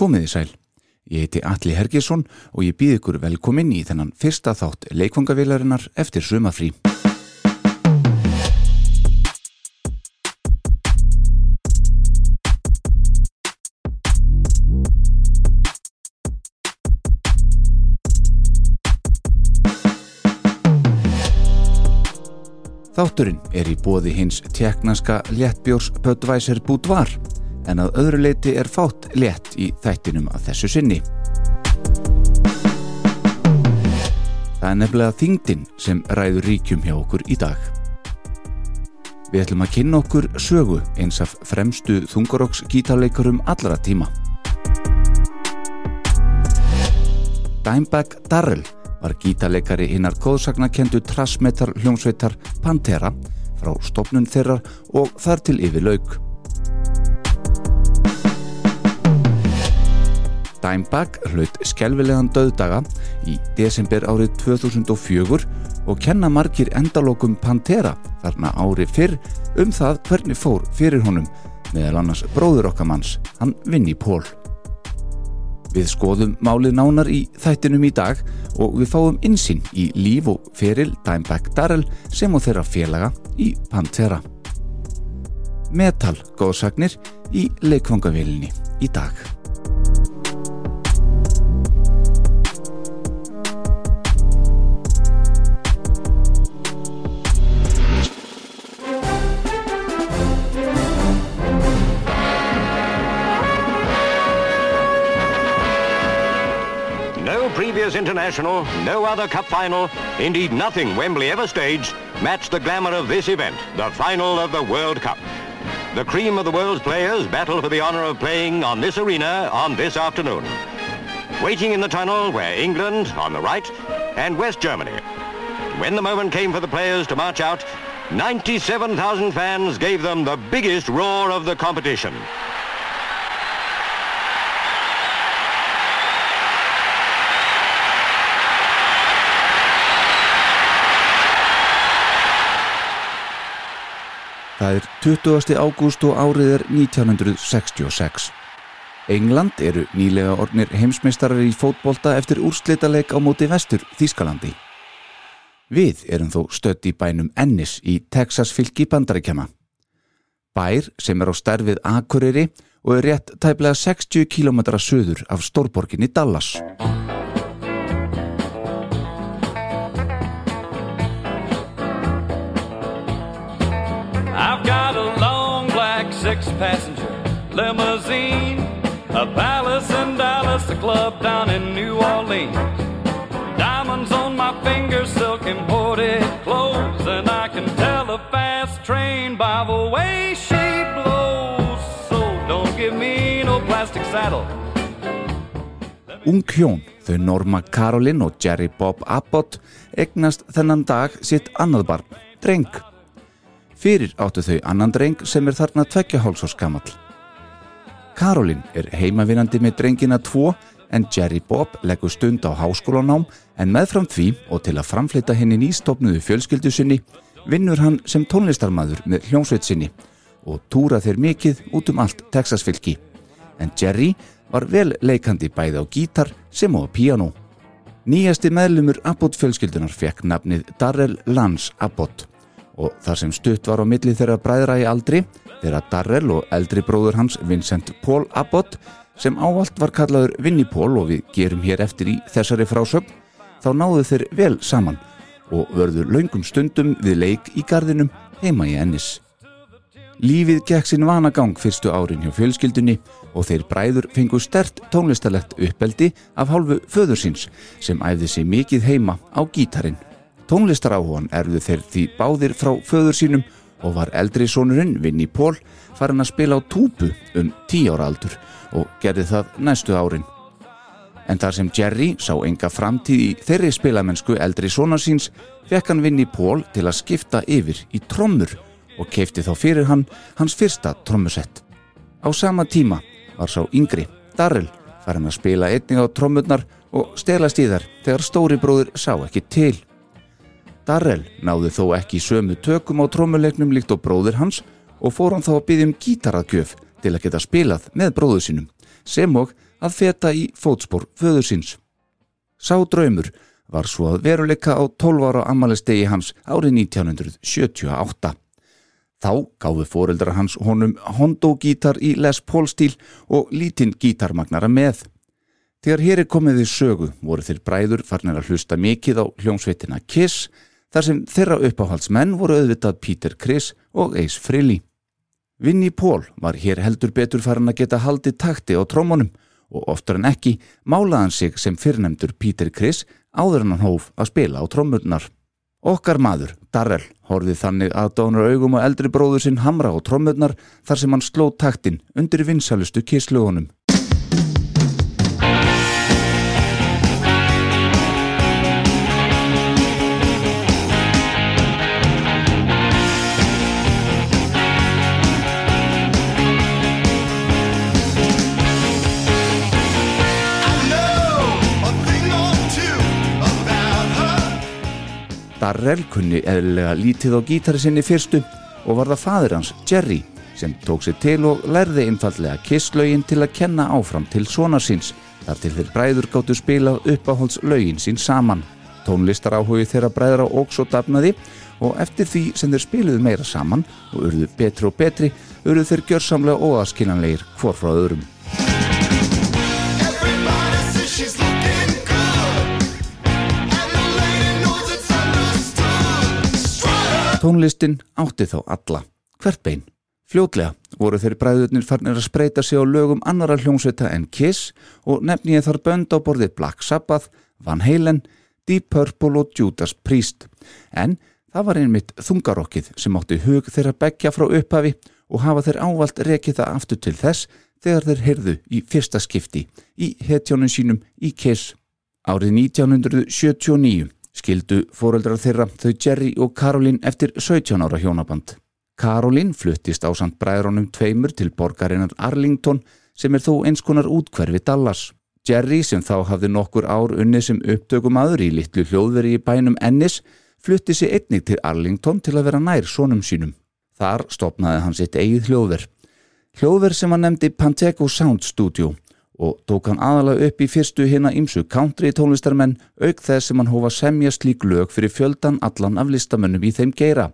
Komiði sæl. Ég heiti Alli Hergesson og ég býð ykkur velkomin í þennan fyrsta þátt leikvangavilarinnar eftir sumafrí. Þátturinn er í bóði hins tjeknanska léttbjórs Böttvæsir Búdvar en að öðru leiti er fátt létt í þættinum að þessu sinni. Það er nefnilega þingdin sem ræður ríkjum hjá okkur í dag. Við ætlum að kynna okkur sögu eins af fremstu þungaróks gítarleikarum allra tíma. Dimebag Darrell var gítarleikari hinnar góðsagnakendu trasmetar hljómsveitar Pantera frá stopnun þeirra og þar til yfir lauk. Dimebag hlaut skelvilegan döðdaga í desember árið 2004 og kenna margir endalokum Pantera þarna ári fyrr um það hvernig fór fyrir honum meðal annars bróður okkamanns, hann Vinnie Paul. Við skoðum málið nánar í þættinum í dag og við fáum insinn í líf og feril Dimebag Darrell sem og þeirra félaga í Pantera. Metal góðsagnir í leikvangavílinni í dag. Previous international, no other cup final, indeed nothing Wembley ever staged, matched the glamour of this event, the final of the World Cup. The cream of the world's players battle for the honour of playing on this arena on this afternoon. Waiting in the tunnel were England on the right and West Germany. When the moment came for the players to march out, 97,000 fans gave them the biggest roar of the competition. Það er 20. ágúst og árið er 1966. England eru nýlega ornir heimsmeistarar í fótbolta eftir úrslitaleik á móti vestur Þískalandi. Við erum þó stött í bænum Ennis í Texas fylki bandaríkjama. Bær sem er á stærfið Akureyri og er rétt tæplega 60 km söður af stórborginni Dallas. Passenger limousine, a palace in Dallas, a club down in New Orleans. Diamonds on my fingers, silk imported clothes, and I can tell a fast train by the way she blows. So don't give me no plastic saddle. Ung hjón, þau Norma Karolin og Jerry Bob Abbott, egnast þennan dag sitt annað barn, dreng. Fyrir áttu þau annan dreng sem er þarna tveggja hálsás gammal. Karolin er heimavinandi með drengina tvo en Jerry Bob leggur stund á háskólanám en meðfram því og til að framflita henni nýstofnuðu fjölskyldu sinni vinnur hann sem tónlistarmadur með hljómsveit sinni og túra þeir mikið út um allt Texasfylki. En Jerry var vel leikandi bæði á gítar sem á piano. Nýjasti meðlumur Abbott fjölskyldunar fekk nafnið Darrell Lance Abbott og þar sem stutt var á milli þeirra bræðra í aldri þeirra Darrell og eldri bróður hans Vincent Paul Abbott sem ávalt var kallaður Vinnie Paul og við gerum hér eftir í þessari frásögn þá náðu þeir vel saman og vörðu laungum stundum við leik í gardinum heima í ennis. Lífið gekk sinn vanagang fyrstu árin hjá fjölskyldunni og þeir bræður fengu stert tónlistalegt uppeldi af hálfu föður síns sem æfði sig mikið heima á gítarin. Tónlistaráhugan erðu þeir því báðir frá föður sínum og var eldri sonurinn Vinnie Paul farin að spila á túpu um tí ára aldur og gerði það næstu árin. En þar sem Jerry sá enga framtíð í þeirri spilamennsku eldri sonar síns fekk hann Vinnie Paul til að skipta yfir í trommur og keifti þá fyrir hann hans fyrsta trommusett. Á sama tíma var sá yngri, Darrell, farin að spila einnig á trommurnar og stelast í þær þegar stóri bróður sá ekki til. Darrell náði þó ekki sömu tökum á trommuleiknum líkt og bróður hans og fór hann þá að byggja um gítaraðgjöf til að geta spilað með bróðu sínum sem og að feta í fótspór föður síns. Sá draumur var svo að veruleika á 12 ára amalistegi hans árið 1978. Þá gáfi fóreldra hans honum Hondo-gítar í Les Paul stíl og lítinn gítarmagnara með. Þegar hér er komið í sögu voru þeir bræður farnir að hlusta mikið á hljómsveitina Kiss þar sem þeirra uppáhaldsmenn voru auðvitað Peter Criss og Ace Frehley. Vinnie Paul var hér heldur betur farin að geta haldið takti á trómunum og oftar en ekki málaðan sig sem fyrrnemdur Peter Criss áður hann hóf að spila á trómurnar. Okkar maður, Darrell, horfið þannig að dónar augum og eldri bróður sinn hamra á trómurnar þar sem hann sló taktin undir vinsalustu kíslugunum. Darrell kunni eðlilega lítið á gítari sinni fyrstu og var það fadur hans, Jerry, sem tók sér til og lærði einfallega kisslaugin til að kenna áfram til svona síns þar til þeir bræður gáttu spilað uppáhaldslaugin sín saman. Tónlistar áhugi þeirra bræðra óks og dafnaði og eftir því sem þeir spiluðu meira saman og urðu betri og betri urðu þeir gjörsamlega óaskiljanleir hvor frá öðrum. Tónlistin átti þá alla, hvert bein. Fljótlega voru þeirri bræðurnir farnir að spreita sig á lögum annara hljómsveita en Kiss og nefni ég þar bönd á borðið Black Sabbath, Van Halen, Deep Purple og Judas Priest. En það var einmitt þungarokkið sem átti hug þeirra begja frá upphafi og hafa þeir ávalt rekið það aftur til þess þegar þeir heyrðu í fyrsta skipti í hetjónum sínum í Kiss árið 1979 skildu fóreldrar þeirra þau Jerry og Karolín eftir 17 ára hjónaband. Karolín fluttist á samt bræðrónum tveimur til borgarinnar Arlington sem er þó eins konar útkverfi Dallas. Jerry sem þá hafði nokkur ár unnið sem upptökumadur í litlu hljóðveri í bænum Ennis flutti sig einnig til Arlington til að vera nær sónum sínum. Þar stopnaði hann sitt eigið hljóðver. Hljóðver sem hann nefndi Pantego Sound Studio og tók hann aðalega upp í fyrstu hérna ímsu country tónlistarmenn auk þess sem hann hófa semja slík lög fyrir fjöldan allan af listamönnum í þeim geira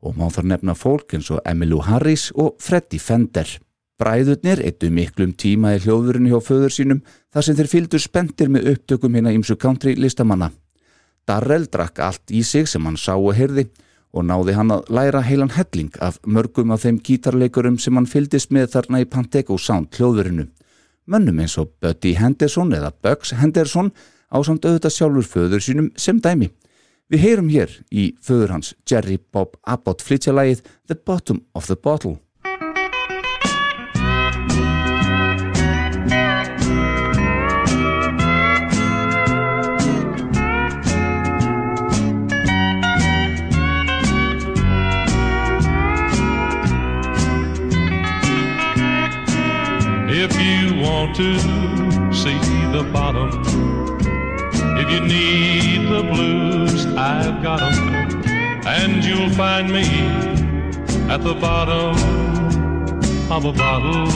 og má þar nefna fólk eins og Emmylou Harris og Freddie Fender. Bræðurnir eittu miklum tíma í hljóðurinn hjá föður sínum þar sem þeir fylgdu spendir með upptökum hérna ímsu country listamanna. Darrell drakk allt í sig sem hann sá og heyrði og náði hann að læra heilan helling af mörgum af þeim gítarleikurum sem hann fylgdist með þarna í Pantego Sound hljóðurinu mönnum eins og Buddy Henderson eða Bugs Henderson á samt auðvitað sjálfur föður sínum sem dæmi. Við heyrum hér í föður hans Jerry Bob Abbott flytjalægið The Bottom of the Bottle. Want to see the bottom. If you need the blues, I've got them. And you'll find me at the bottom of a bottle.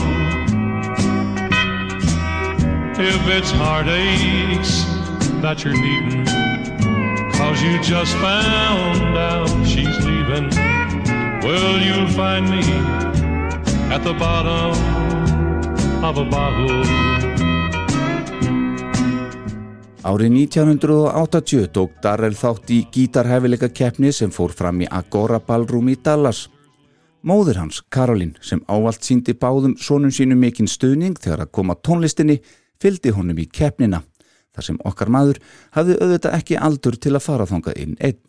If it's heartaches that you're needing, cause you just found out she's leaving, well, you'll find me at the bottom of a bottle Árið 1980 tók Darrell þátt í gítarhefileika keppni sem fór fram í Agora Ballroom í Dallas. Móður hans, Karolín, sem ávalt síndi báðum sónum sínum mikinn stuðning þegar að koma tónlistinni, fyldi honum í keppnina, þar sem okkar maður hafði auðvitað ekki aldur til að fara þangað inn einn.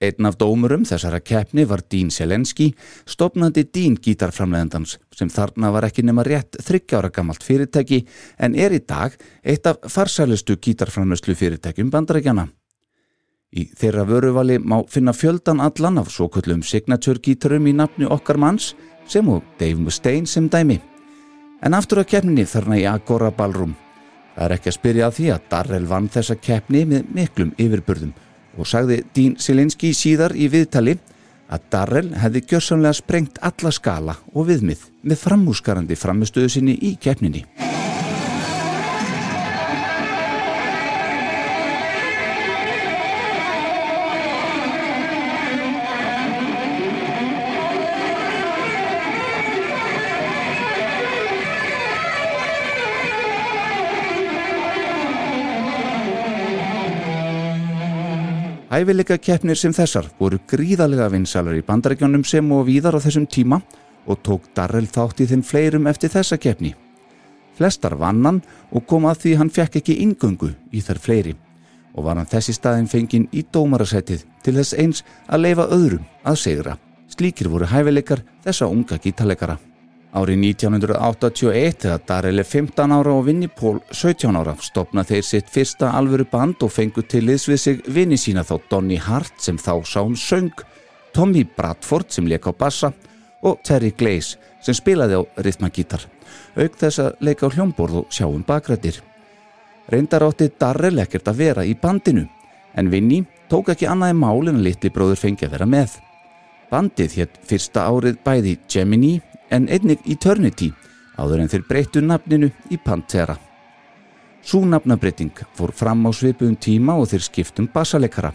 Einn af dómurum þessara keppni var Dín Selenski, stopnandi Dín gítarframleðandans sem þarna var ekki nema rétt þryggjára gammalt fyrirtæki en er í dag eitt af farsælustu gítarframleðslu fyrirtækjum bandarækjana. Í þeirra vöruvali má finna fjöldan allan af svo köllum signature gítarum í nafni okkar manns sem og Dave Mustaine sem dæmi. En aftur að keppninni þarna í Agora Ballroom. Það er ekki að spyrja að því að Darrell vann þessa keppni með miklum yfirburðum og sagði Dín Silinski síðar í viðtali að Darrell hefði gjörsamlega sprengt alla skala og viðmið með framúsgarandi framistöðu sinni í keppninni. Hæfileika keppnir sem þessar voru gríðarlega vinsalar í bandarækjónum sem og víðar á þessum tíma og tók Darrell þátt í þeim fleirum eftir þessa keppni. Flestar vann hann og kom að því hann fekk ekki ingöngu í þær fleiri og var hann þessi staðin fenginn í dómarasætið til þess eins að leifa öðrum að segra. Slíkir voru hæfileikar þessa unga gítalegara. Árið 1981 þegar Darrell er 15 ára og Vinnie Paul 17 ára stopna þeir sitt fyrsta alvöru band og fengu til liðs við sig vini sína þá Donny Hart sem þá sá um söng, Tommy Bradford sem leik á bassa og Terry Glaze sem spilaði á rithmagítar, auk þess að leika á hljómborð og sjá um bakrættir. Reyndar átti Darrell ekkert að vera í bandinu en Vinnie tók ekki annaði mál en að litli bróður fengi að vera með. Bandið hétt fyrsta árið bæði Gemini en einnig Eternity áður en þeir breyttu nafninu í Pantera. Sú nafnabreiting fór fram á svipum tíma og þeir skiptum bassaleikara.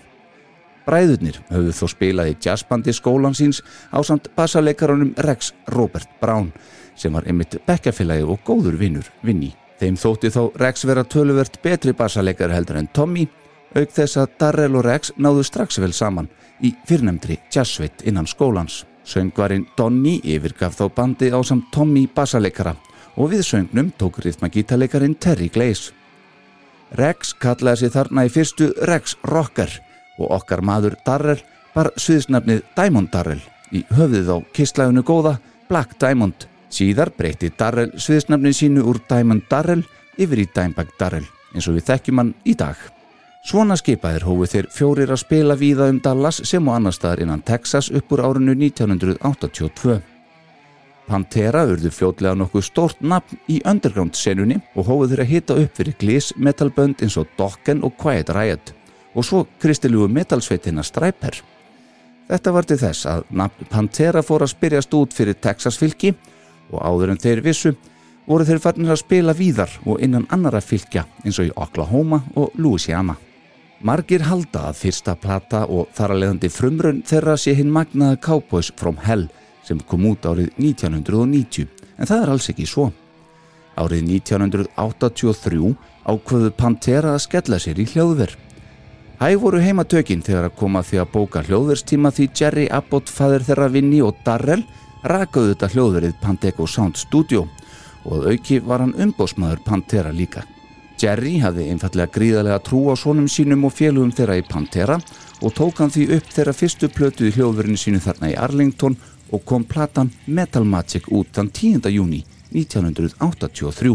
Bræðurnir höfðu þó spilað í jazzbandi skólan síns á samt bassaleikaranum Rex Robert Brown sem var einmitt bekkafélagi og góður vinnur vinni. Þeim þótti þó Rex vera töluvert betri bassaleikar heldur en Tommy auk þess að Darrell og Rex náðu strax vel saman í fyrrnemdri jazzsveit innan skólans. Söngvarinn Donny yfirgaf þá bandi á samt Tommy bassaleikara og við söngnum tók rithmagítaleikarin Terry Glaze. Rex kallaði sig þarna í fyrstu Rex Rocker og okkar maður Darrell bar sviðsnafnið Diamond Darrell í höfðið á kistlæðinu góða Black Diamond. Síðar breyti Darrell sviðsnafnið sínu úr Diamond Darrell yfir í Dimebag Darrell eins og við þekkjum hann í dag. Svona skipaðir hófu þeir fjórir að spila víða um Dallas sem og annar staðar innan Texas upp úr árinu 1982. Pantera urðu fljótlega nokkuð stórt nafn í underground senunni og hófuð þeir að hita upp fyrir glís metalbönd eins og Dokken og Quiet Riot og svo kristiljú metalsveitina Stryper. Þetta var til þess að nafn Pantera fór að spyrjast út fyrir Texas fylki og áður en þeir vissu voru þeir farnir að spila víðar og innan annara fylkja eins og í Oklahoma og Louisiana. Margir halda að fyrsta plata og þar að leiðandi frumrönn þeirra sé hinn magnaða Cowboys from Hell sem kom út árið 1990 en það er alls ekki svo. Árið 1983 ákvöðu Pantera að skella sér í hljóðverð. Hæg voru heimatökin þegar að koma því að bóka hljóðverðstíma því Jerry Abbott, fadur þeirra Vinni og Darrell rakaðu þetta hljóðverið Panteco Sound Studio og auki var hann umbósmaður Pantera líka. Jerry hafði einfallega gríðarlega trú á sónum sínum og félugum þeirra í Pantera og tók hann því upp þeirra fyrstu plötu í hljóðverðinu sínu þarna í Arlington og kom platan Metal Magic út þann 10. júni 1983.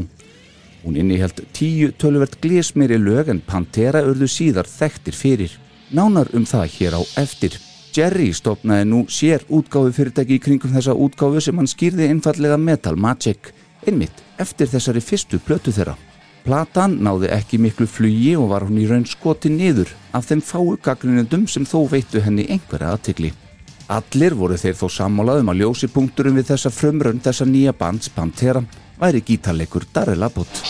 Hún innihjalt tíu töluvert glésmeiri lög en Pantera urðu síðar þekktir fyrir. Nánar um það hér á eftir. Jerry stopnaði nú sér útgáfi fyrirtæki í kringum þessa útgáfi sem hann skýrði einfallega Metal Magic, einmitt eftir þessari fyrstu plötu þeirra. Platan náði ekki miklu flugi og var hún í raun skoti niður af þeim fáu gaggrinundum sem þó veittu henni einhverja aðtikli. Allir voru þeir þó sammálaðum að ljósi punkturum við þessa frumrönd þessa nýja bands Pantera væri gítarleikur Darrell Abbott.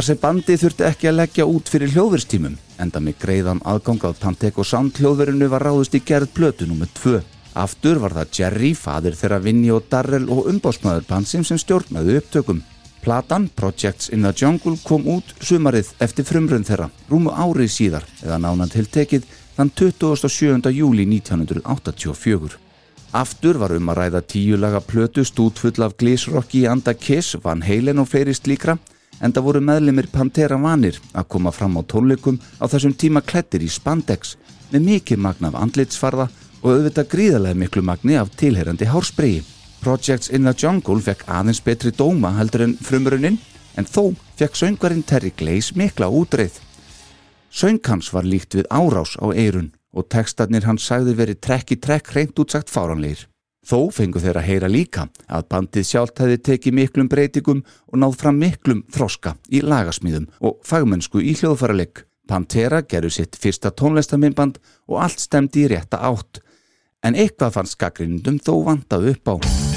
Þar sem bandi þurfti ekki að leggja út fyrir hljóðverstímum, enda með greiðan aðgang að Panteko Sound hljóðverinu var ráðust í gerð plötu nr. 2. Aftur var það Jerry, fadir þeirra Vinni og Darrell og umbásmaður Pansim sem stjórnaði upptökum. Platan Projects in the Jungle kom út sumarið eftir frumrönd þeirra, rúmu árið síðar, eða nánan til tekið þann 27. júli 1984. Aftur var um að ræða tíulaga plötu stútfull af glísrokki í anda Kiss, Van Halen og fleiri slíkra en það voru meðlemið Pantera vanir að koma fram á tónleikum á þessum tíma klettir í spandex með mikið magna af andlitsfarða og auðvitað gríðarlega miklu magni af tilherrandi hárspregi. Projects in the Jungle fekk aðeins betri dóma heldur en frumrunnin en þó fekk söngvarinn Terry Glaze mikla útreið. Söngkans var líkt við árás á eirun og tekstarnir hans sagði verið trekk í trekk reynd útsagt fáranleir. Þó fengu þeir að heyra líka að bandið sjálft hefði tekið miklum breytingum og náð fram miklum þroska í lagasmíðum og fagmennsku í hljóðfæralegg. Pantera gerur sitt fyrsta tónlistaminnband og allt stemdi í rétta átt. En eitthvað fannst skakrinnundum þó vantað upp á.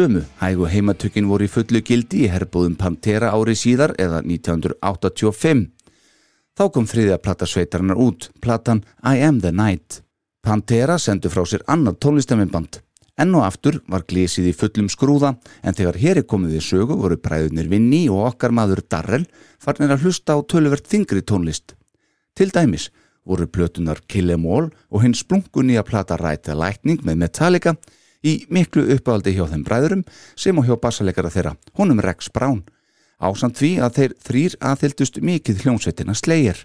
Sömu hægu heimatökin voru í fullu gildi í herbúðum Pantera ári síðar eða 1985. Þá kom þriðja platta sveitarinnar út, platan I Am The Night. Pantera sendu frá sér annar tónlistaminnband. Enn og aftur var glísið í fullum skrúða en þegar hér er komið í sögu voru bræðunir Vinni og okkar maður Darrell farnir að hlusta á töluvert þingri tónlist. Til dæmis voru plötunar Kill Em All og hinn splungunni að plata Ræta Lækning með Metallica í miklu uppáldi hjá þeim bræðurum sem og hjá bassalegara þeirra, honum Rex Brown. Ásand því að þeir þrýr aðhyldust mikið hljómsveitina slegir.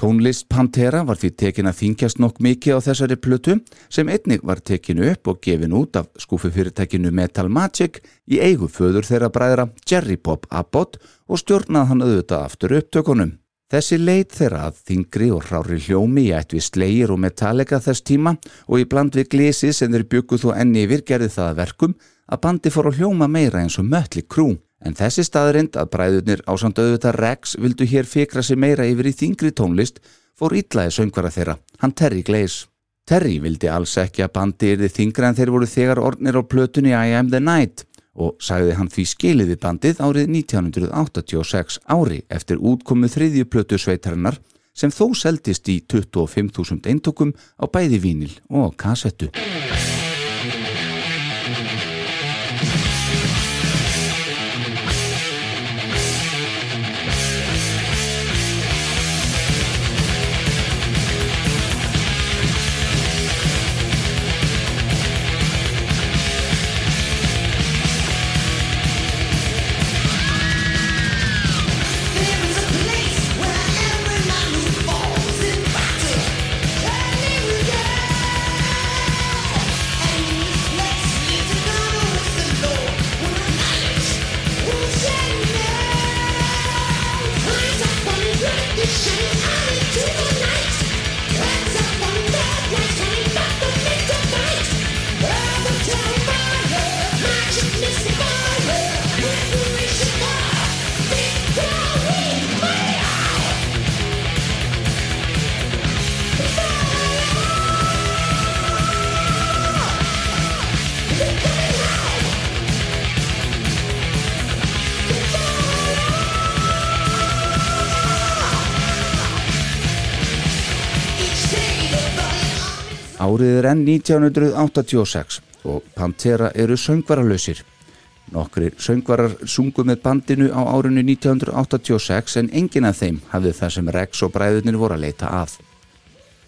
Tónlist Pantera var því tekin að þingjast nokk mikið á þessari plötu sem einnig var tekinu upp og gefin út af skúfufyrirtækinu Metal Magic í eigu föður þeirra bræðra Jerry Pop Abbott og stjórnað hann auðvitað aftur upptökunum. Þessi leit þeirra að þingri og hrári hljómi í ætt við slegir og metallega þess tíma og í bland við glisi sem þeir bygguð þó enni yfir gerði það verkum að bandi fór að hljóma meira eins og mölli krú En þessi staðrind að bræðurnir á samt auðvitað Rex vildu hér fikra sig meira yfir í þingri tónlist fór ítlaði söngvara þeirra, hann Terry Glaze. Terry vildi alls ekki að bandi yrði þingra en þeir voru þegar ornir á plötunni I Am The Night og sagði hann því skiliði bandið árið 1986 ári eftir útkomu þriðju plötu sveitarinnar sem þó seldist í 25.000 eintökum á bæði vínil og kassettu. Árið er enn 1986 og Pantera eru söngvaralausir. Nokkrir söngvarar sungu með bandinu á árinu 1986 en enginn af þeim hafði það sem Rex og bræðurnir voru að leita að.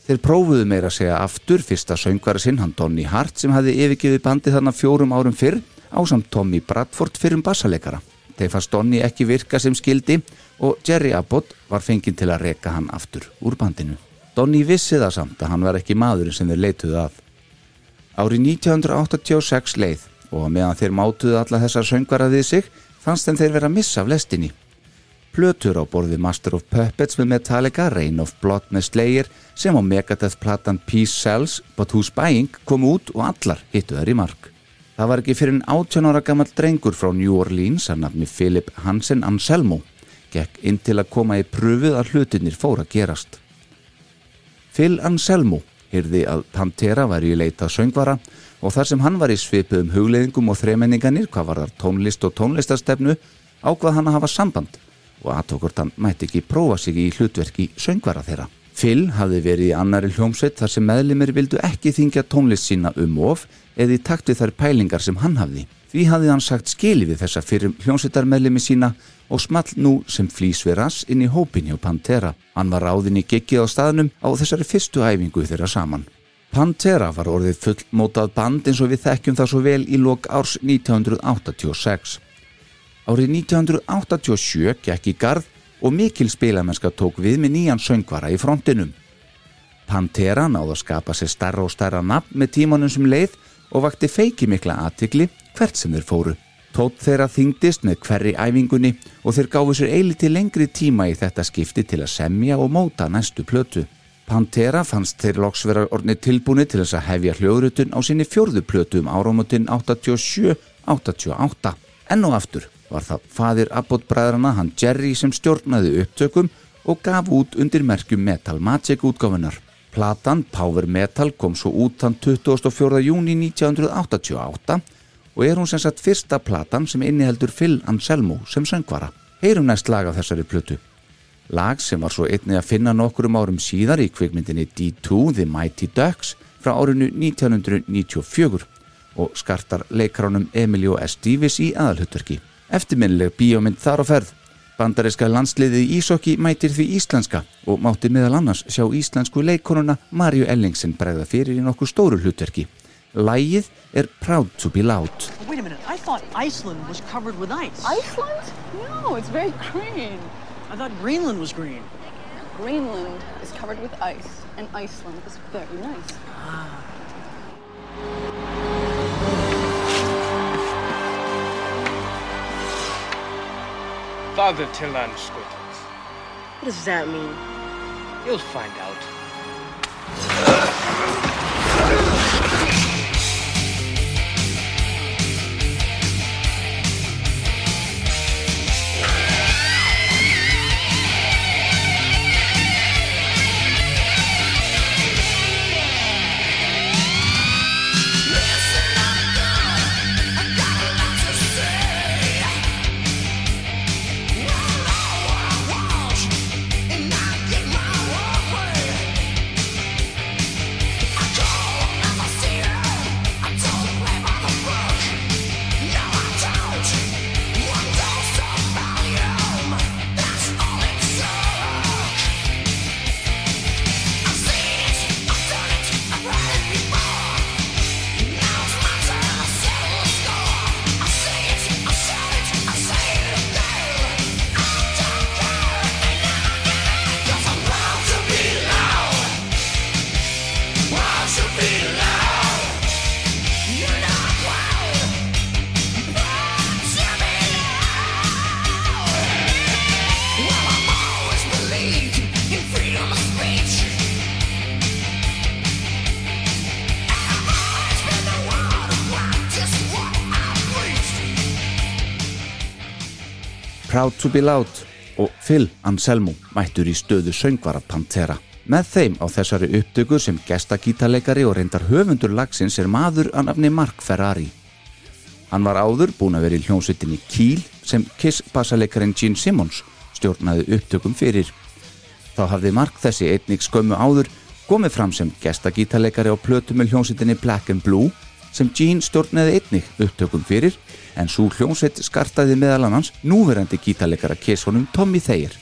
Þeir prófuðu meira að segja aftur fyrsta söngvara sinn, hann Donny Hart sem hafði yfirgefið bandið þarna fjórum árum fyrr ásamt Tommy Bradford fyrrum bassaleikara. Þeir fannst Donny ekki virka sem skildi og Jerry Abbott var fenginn til að reka hann aftur úr bandinu. Donny vissi það samt að hann var ekki maðurinn sem þeir leituðu að. Árið 1986 leið og meðan þeir mátuðu alla þessar söngvara við sig fannst þeim þeir vera að missa af lestinni. Plötur á borði Master of Puppets með Metallica, Reign of Blood með Slayer sem á Megadeth platan Peace Sells But Who's Buying kom út og allar hittu þær í mark. Það var ekki fyrir en 18 ára gammal drengur frá New Orleans að nafni Philip Hansen Anselmo gekk inn til að koma í pröfuð að hlutinir fóra gerast. Phil Anselmo hyrði að Pantera væri í leita söngvara og þar sem hann var í svipuðum hugleiðingum og þremenninganir hvað var þar tónlist og tónlistarstefnu ákvað hann að hafa samband og aðtókort hann mætti ekki prófa sig í hlutverki söngvara þeirra. Phil hafði verið í annari hljómsveit þar sem meðlimir vildu ekki þingja tónlist sína um of eða í takt við þær pælingar sem hann hafði. Því hafði hann sagt skili við þessa fyrir hljómsveitarmeðlimi sína og small nú sem flýs við rass inn í hópin hjá Pantera. Hann var ráðin í giggið á staðnum á þessari fyrstu æfingu þeirra saman. Pantera var orðið fullmótað band eins og við þekkjum það svo vel í lok árs 1986. Árið 1987 gekk í garð og mikil spilamennska tók við með nýjan söngvara í frontinum. Pantera náði að skapa sér starra og starra nafn með tímanum sem leið og vakti feiki mikla aðtikli hvert sem þeir fóru. Tótt þeirra þingdist með hverri æfingunni og þeir gáfu sér eiliti lengri tíma í þetta skipti til að semja og móta næstu plötu. Pantera fannst þeir loks vera orðni tilbúni til þess að hefja hljóðrutun á sinni fjórðu plötu um áramötun 87-88. Enn og aftur var það fadir Abbott bræðrana hann Jerry sem stjórnaði upptökum og gaf út undir merkjum Metal Magic útgáfunar. Platan Power Metal kom svo út þann 24. júni 1988 og er hún sem sagt fyrsta platan sem inniheldur Phil Anselmo sem söngvara. Heyrum næst lag af þessari plötu. Lag sem var svo einnig að finna nokkurum árum síðar í kvikmyndinni D2 The Mighty Ducks frá árinu 1994 og skartar leikaránum Emilio S. Davis í aðalhutverki. Eftirminnileg bíómynd þar á ferð. Bandaríska landsliðið í Ísokki mætir því íslenska og mátti meðal annars sjá íslensku leikonuna Marju Ellingsen bregða fyrir í nokkuð stóru hlutverki. Lægið er Proud to be Loud. Wait a minute, I thought Iceland was covered with ice. Iceland? No, it's very green. I thought Greenland was green. Greenland is covered with ice, and Iceland is very nice. Father til landskotans. What does that mean? You'll find out. Proud to be Loud og Phil Anselmo mættur í stöðu söngvara Pantera. Með þeim á þessari upptöku sem gestagítarleikari og reyndar höfundur lagsins er maður að nafni Mark Ferrari. Hann var áður búin að vera í hljómsveitinni Kiel sem Kiss bassaleikarin Gene Simmons stjórnaði upptökum fyrir. Þá hafði Mark þessi einnig skömmu áður komið fram sem gestagítarleikari á plötu með hljómsveitinni Black and Blue sem Gene stjórnaði einnig upptökum fyrir en svo hljómsveit skartaði meðal annars núverandi gítarleikara Kiss honum Tommy Thayer.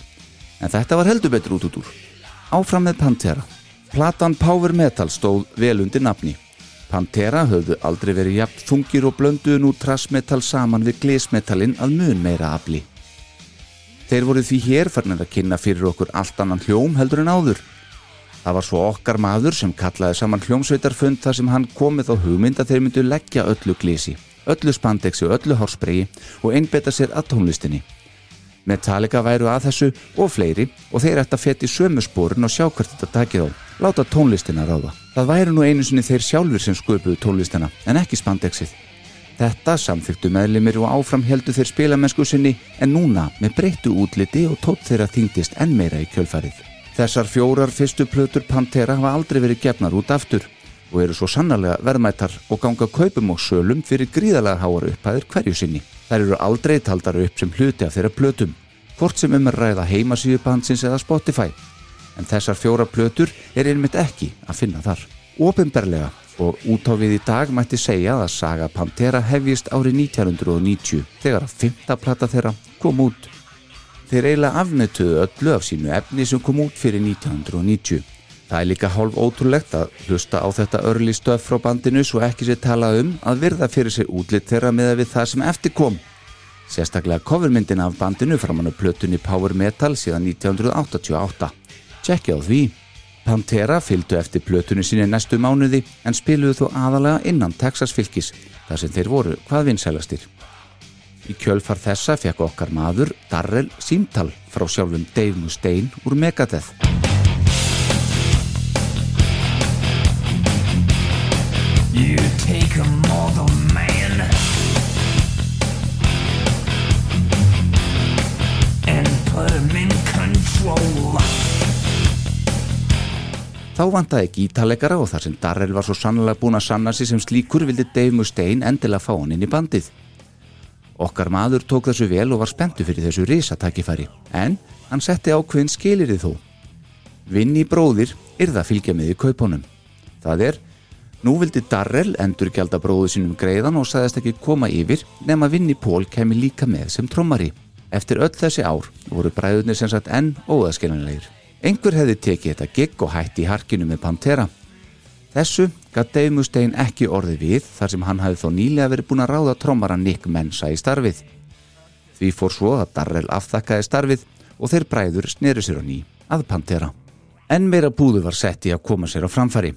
En þetta var heldur betur út út úr. Áfram með Pantera. Platan Power Metal stóð vel undir nafni. Pantera höfðu aldrei verið jafn þungir og blönduðu nú trassmetal saman við glesmetallin að mun meira afli. Þeir voru því hér farnir að kynna fyrir okkur allt annan hljóm heldur en áður. Það var svo okkar maður sem kallaði saman hljómsveitarfund þar sem hann komið á hugmynd að þeir myndu leggja öllu glisi, öllu spandexi og öllu hárspregi og einbeta sér að tónlistinni. Metallica væru að þessu og fleiri og þeir ætti að feti sömu spórun og sjá hvert þetta takið á. Láta tónlistina ráða. Það væru nú einu sinni þeir sjálfur sem sköpuðu tónlistina en ekki spandexið. Þetta samþyktu meðlimir og áfram heldu þeir spilamennsku sinni en núna með breyttu útliti og tótt þeirra þyngdist enn meira í kjölfarið. Þessar fjórar fyrstu plötur Pantera hafa aldrei verið gefnar út aftur og eru svo sannarlega verðmættar og ganga kaupum og sölum fyrir gríðalega háar upphæðir hverju sinni. Þær eru aldrei taldar upp sem hluti af þeirra plötum, hvort sem um er ræða heimasíðu bansins eða Spotify. En þessar fjórar plötur er einmitt ekki að finna þar. Ópenbarlega og út á við í dag mætti segja að saga Pantera hefjist árið 1990 þegar að fymta plata þeirra kom út. Þeir eiginlega afnötuðu öllu af sínu efni sem kom út fyrir 1990. Það er líka hálf ótrúlegt að hlusta á þetta örli stöf frá bandinu svo ekki sér talað um að virða fyrir sér útlitt þeirra með við það sem eftir kom. Sérstaklega covermyndin af bandinu framann á plötunni Power Metal síðan 1988. Tjekki á því. Pantera fylgdu eftir plötunni sinni næstu mánuði en spiluðu þó aðalega innan Texas fylgis þar sem þeir voru hvað vinsælastir. Í kjölfar þessa fekk okkar maður Darrell símtal frá sjálfum Dave Mustaine úr Megadeth. You take a mortal man and put him in control. Þá vantaði gítarleikara og þar sem Darrell var svo sannlega búin að sanna sig sem slíkur vildi Dave Mustaine endilega fá hann inn í bandið. Okkar maður tók þessu vel og var spenntu fyrir þessu risatækifæri en hann setti ákveðin skilirði þó. Vinni bróðir yrða að fylgja með í kaupunum. Það er, nú vildi Darrell endur gælda bróðu sínum greiðan og sagðist ekki koma yfir nema Vinni Pól kemi líka með sem trommari. Eftir öll þessi ár voru bræðunir sem sagt enn óðaskiljanlegir. Einhver hefði tekið þetta gigg og hætti í harkinu með Pantera. Þessu gaf Dave Mustaine ekki orði við þar sem hann hafði þó nýlega verið búin að ráða trommara Nick Mensa í starfið. Því fór svo að Darrell afþakkaði starfið og þeir bræður sneru sér á ný að Pantera. En meira búðu var sett í að koma sér á framfæri.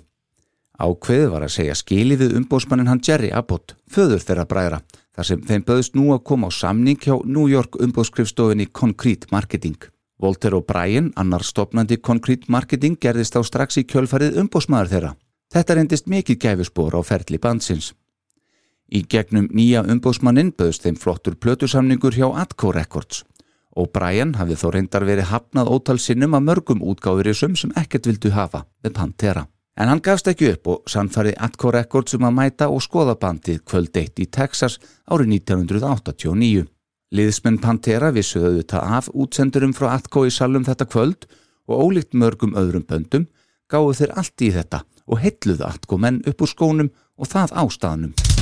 Ákveðið var að segja skili við umbósmannin hann Jerry Abbott, föður þeirra bræðra, þar sem þeim böðist nú að koma á samning hjá New York umbóðskrifstofinni Concrete Marketing. Walter O'Brien, annar stopnandi Concrete Marketing, gerðist á strax í kjölfarið umbósmaður þeirra. Þetta reyndist mikið gæfuspor á ferli bandsins. Í gegnum nýja umbósmannin böðst þeim flottur plötusamningur hjá Atco Records. O'Brien hafði þó reyndar verið hafnað ótal sinnum að mörgum útgáðurisum sem ekkert vildu hafa með Pantera. En hann gafst ekki upp og sannfærið Atco Records um að mæta og skoða bandið kvöld eitt í Texas árið 1989. Liðsmenn Pantera vissuðu auðvitað af útsendurum frá Atco í salum þetta kvöld og ólíkt mörgum öðrum böndum gáðu þeir allt í þetta og heilluðu Atco menn upp úr skónum og það ástaðnum.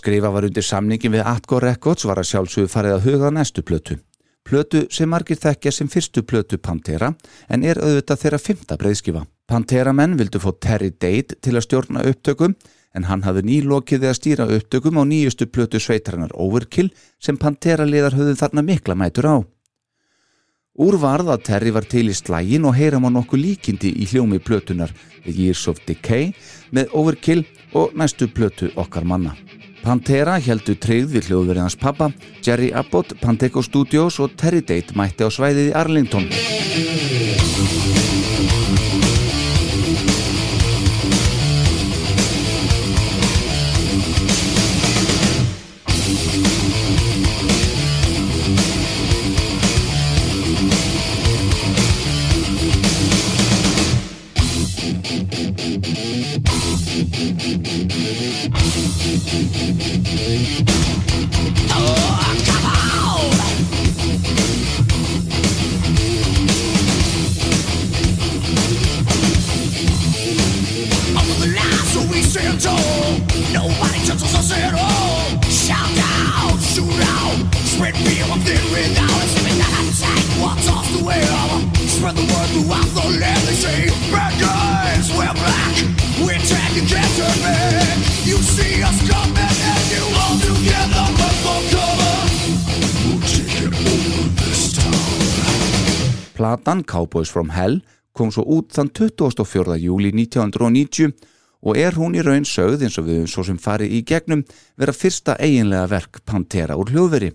Skrifa var undir samningin við Atco Records var að sjálfsögðu farið að huga á næstu plötu. Plötu sem margir þekkja sem fyrstu plötu Pantera en er auðvitað þeirra fymta breyðskifa. Pantera menn vildu fá Terry Date til að stjórna upptökum en hann hafði nýlokið við að stýra upptökum á nýjustu plötu sveitarinnar Overkill sem Pantera liðar höfðu þarna mikla mætur á. Úr varð að Terry var til í slægin og heyra má nokkuð líkindi í hljómi plötunar The Years of Decay með Overkill og næstu plötu okkar manna. Pantera heldu treyð við hljóðverið hans pappa, Jerry Abbott, Panteco Studios og Terry Date mætti á svæðið í Arlington. Platan Cowboys from Hell kom svo út þann 24. júli 1990 og er hún í raun sögð eins og við svo sem farið í gegnum vera fyrsta eiginlega verk Pantera úr hljóðveri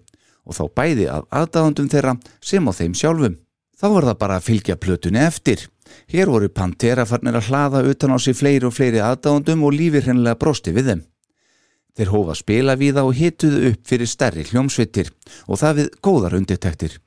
og þá bæði að aðdáðundum þeirra sem á þeim sjálfum. Þá var það bara að fylgja plötunni eftir. Hér voru Pantera farnir að hlaða utan á sig fleiri og fleiri aðdáðundum og lífið hreinlega brosti við þeim. Þeir hófa spila við það og hituðu upp fyrir stærri hljómsveitir og það við góðar undirtektir.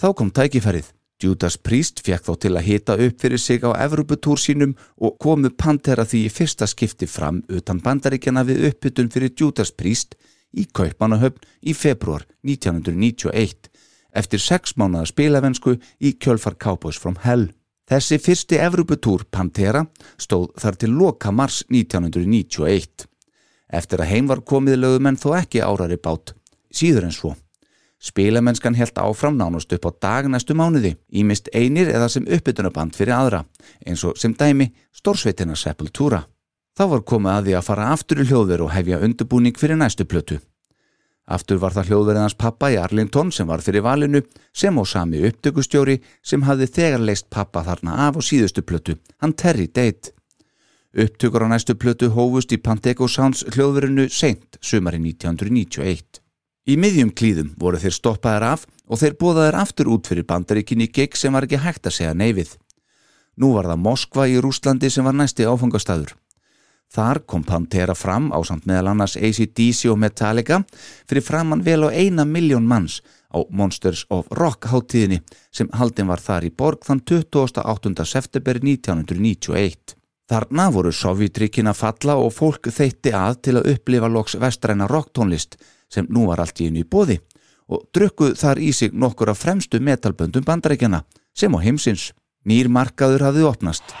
Þá kom tækifærið. Judas Priest fekk þó til að hita upp fyrir sig á Evroputúr sínum og komu Pantera því í fyrsta skipti fram utan bandaríkjana við uppbytun fyrir Judas Priest í Kaupanahöfn í februar 1991 eftir sex mánuða spilavensku í kjölfar Cowboys from Hell. Þessi fyrsti Evroputúr Pantera stóð þar til loka mars 1991. Eftir að heim var komið lögumenn þó ekki árari bát, síður en svo. Spilamennskan helt áfram nánast upp á dag næstu mánuði, ímist einir eða sem uppbytunaband fyrir aðra, eins og sem dæmi stórsveitina Sepultura. Þá var komið að því að fara aftur í hljóðveru og hefja undirbúning fyrir næstu plötu. Aftur var það hljóðverið hans pappa í Arlington sem var fyrir valinu, sem og sami upptökustjóri sem hafði þegar leist pappa þarna af á síðustu plötu, hann Terry Date. Upptökur á næstu plötu hófust í Panteco Sounds hljóðverinu seint sumari 1991. Í miðjum klíðum voru þeir stoppaðar af og þeir bóðaðir aftur út fyrir bandaríkinni gig sem var ekki hægt að segja neyfið. Nú var það Moskva í Rúslandi sem var næsti áfangastæður. Þar kom Pantera fram á samt meðal annars ACDC og Metallica fyrir framann vel á eina miljón manns á Monsters of Rock háttíðinni sem haldin var þar í borg þann 28. september 1991. Þarna voru Sovjetrikkin að falla og fólk þeitti að til að upplifa loks vestræna rocktónlist sem nú var allt í einu í bóði og drukkuð þar í sig nokkur af fremstu metalböndum bandarækjana sem á heimsins. Nýr markaður hafði opnast.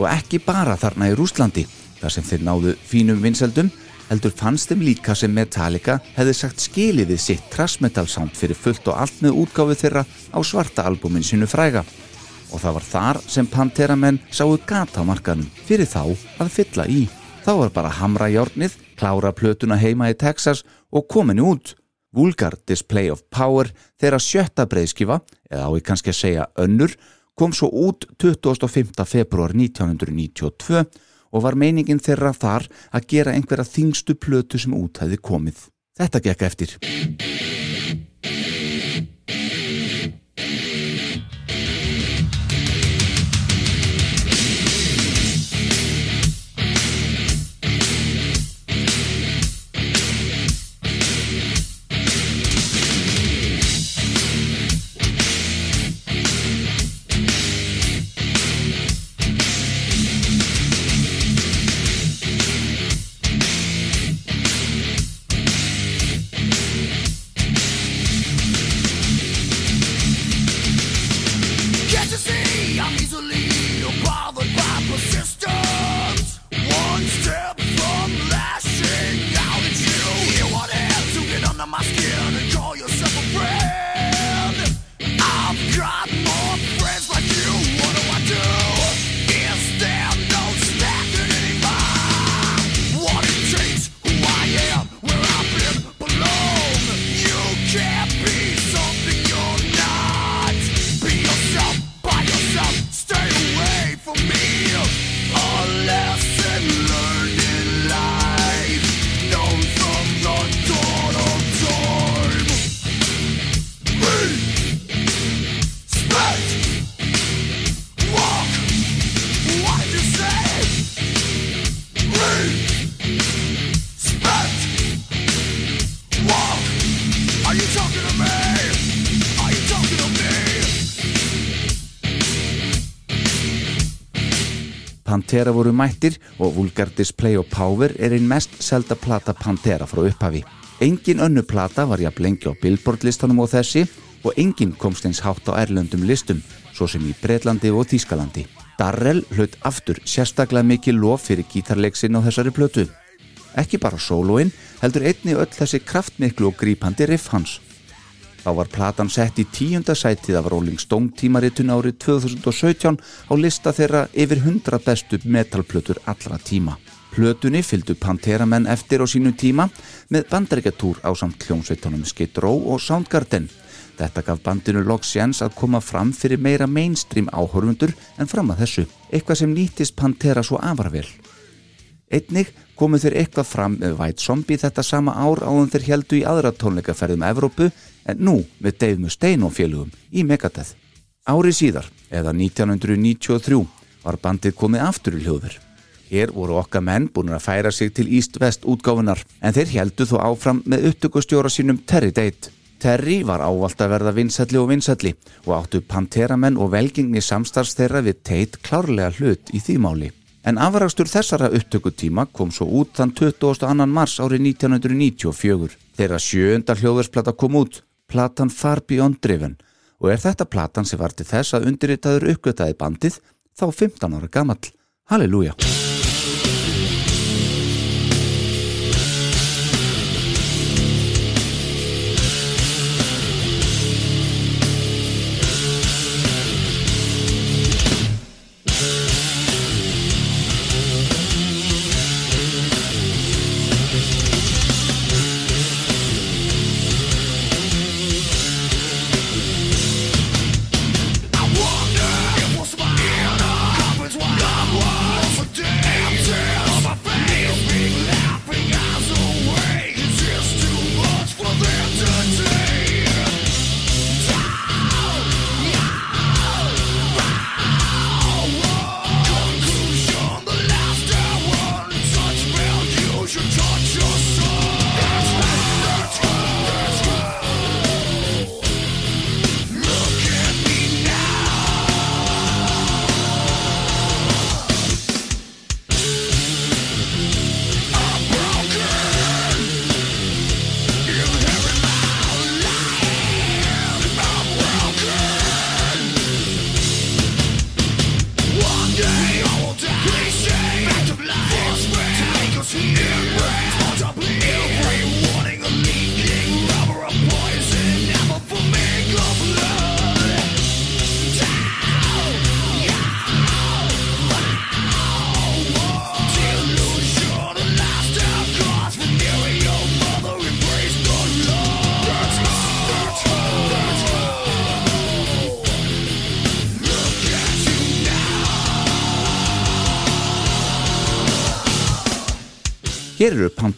Og ekki bara þarna í Rúslandi þar sem þeir náðu fínum vinseldum heldur fannst þeim líka sem Metallica hefði sagt skilið við sitt thrash metal sound fyrir fullt og allt með útgáfu þeirra á svarta albúmin sínu fræga. Og það var þar sem Pantera menn sáu gata á markanum fyrir þá að fylla í. Þá var bara hamra járnið, klára plötuna heima í Texas og komin út. Vulgar Display of Power þeirra sjötta breyðskifa, eða á ég kannski að segja önnur, kom svo út 25. februar 1992 og var meiningin þeirra þar að gera einhverja þingstu plötu sem út hefði komið. Þetta gekk eftir. Pantera voru mættir og Vulgar Display of Power er einn mest selda plata Pantera frá upphafi. Engin önnu plata var jafn lengi á Billboard listanum og þessi og engin komst eins hátt á erlöndum listum, svo sem í Breitlandi og Þýskalandi. Darrell hlaut aftur sérstaklega mikið lof fyrir gítarleiksin á þessari plötu. Ekki bara sólóin, heldur einni öll þessi kraftmiklu og grípandi riff hans. Þá var platan sett í tíunda sætið af Rolling Stone tímaritun árið 2017 á lista þeirra yfir 100 bestu metalplötur allra tíma. Plötunni fylgdu Pantera-menn eftir á sínu tíma með bandaríkjatúr á samt hljómsveitunum Skid Row og Soundgarden. Þetta gaf bandinu loks séns að koma fram fyrir meira mainstream áhörfundur en fram að þessu, eitthvað sem nýttist Pantera svo afarvel. Einnig komu þeir eitthvað fram með White Zombie þetta sama ár áðan þeir heldu í aðra tónleikaferðum Evrópu en nú með Dave Mustaine og félugum í Megadeth. Ári síðar, eða 1993, var bandið komið aftur í hljóður. Hér voru okkar menn búin að færa sig til East-West útgáfunar en þeir heldu þó áfram með upptökustjóra sínum Terry Date. Terry var ávalt að verða vinsalli og vinsalli og áttu Pantera-menn og velgengni samstarfs þeirra við Tate klárlega hlut í því máli. En afrakstur þessara upptökutíma kom svo út þann 22. mars árið 1994. Þeirra sjöunda hljóðversplata kom út, platan Far Beyond Driven og er þetta platan sem var til þess að undirritaður uppgötaði bandið þá 15 ára gamall. Halleluja!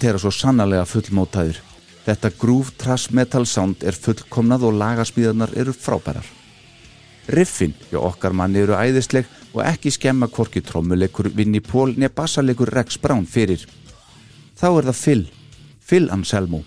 Pantera svo sannarlega fullmótaðir. Þetta groove trash metal sound er fullkomnað og lagasmíðarnar eru frábærar. Riffin hjá okkar manni eru æðisleg og ekki skemma hvorki trommuleikur Vinni Pól nefn bassalegur Rex Brown fyrir. Þá er það Phil, Phil Anselmo.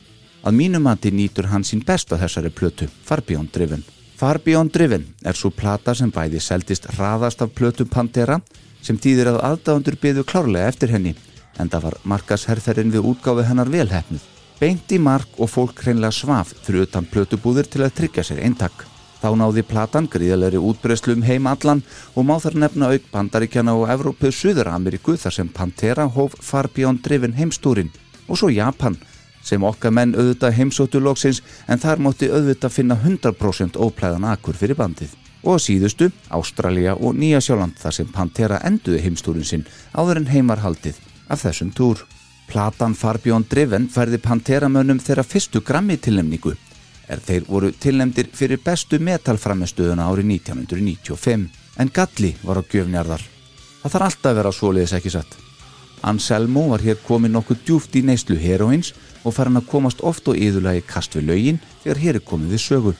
Að mínu mati nýtur hann sín best á þessari plötu, Far Beyond Driven. Far Beyond Driven er svo plata sem bæði seldist hraðast af plötum Pantera sem þýðir að aðdáðundur byðu klárlega eftir henni en það var markasherferðin við útgáfi hennar velhefnuð. Beint í mark og fólk hreinlega svaf fyrir utan plötubúðir til að tryggja sér eintak. Þá náði platan gríðalegri útbreyslu um heim allan og má þar nefna auk bandaríkjana og Evrópu Suður-Ameríku þar sem Pantera hóf Far Beyond Driven heimstúrin og svo Japan sem okkar menn auðvitað heimsóttu loksins en þar mótti auðvitað finna 100% óplæðan akkur fyrir bandið. Og síðustu, Ástralja og Nýja Sjáland þar sem Pantera enduði heimstúrin sinn áður en heimar haldið af þessum túr. Platan Far Beyond Driven færði Pantera-mönnum þeirra fyrstu grammi tilnefningu er þeir voru tilnefndir fyrir bestu metalframestöðuna árið 1995 en Galli var á gjöfnjarðar. Það þarf alltaf að vera svoleiðis ekki satt. Anselmo var hér komið nokkuð djúft í neyslu heroins og farin að komast oft og yðurlega í kast við lögin þegar hér er komið við sögu.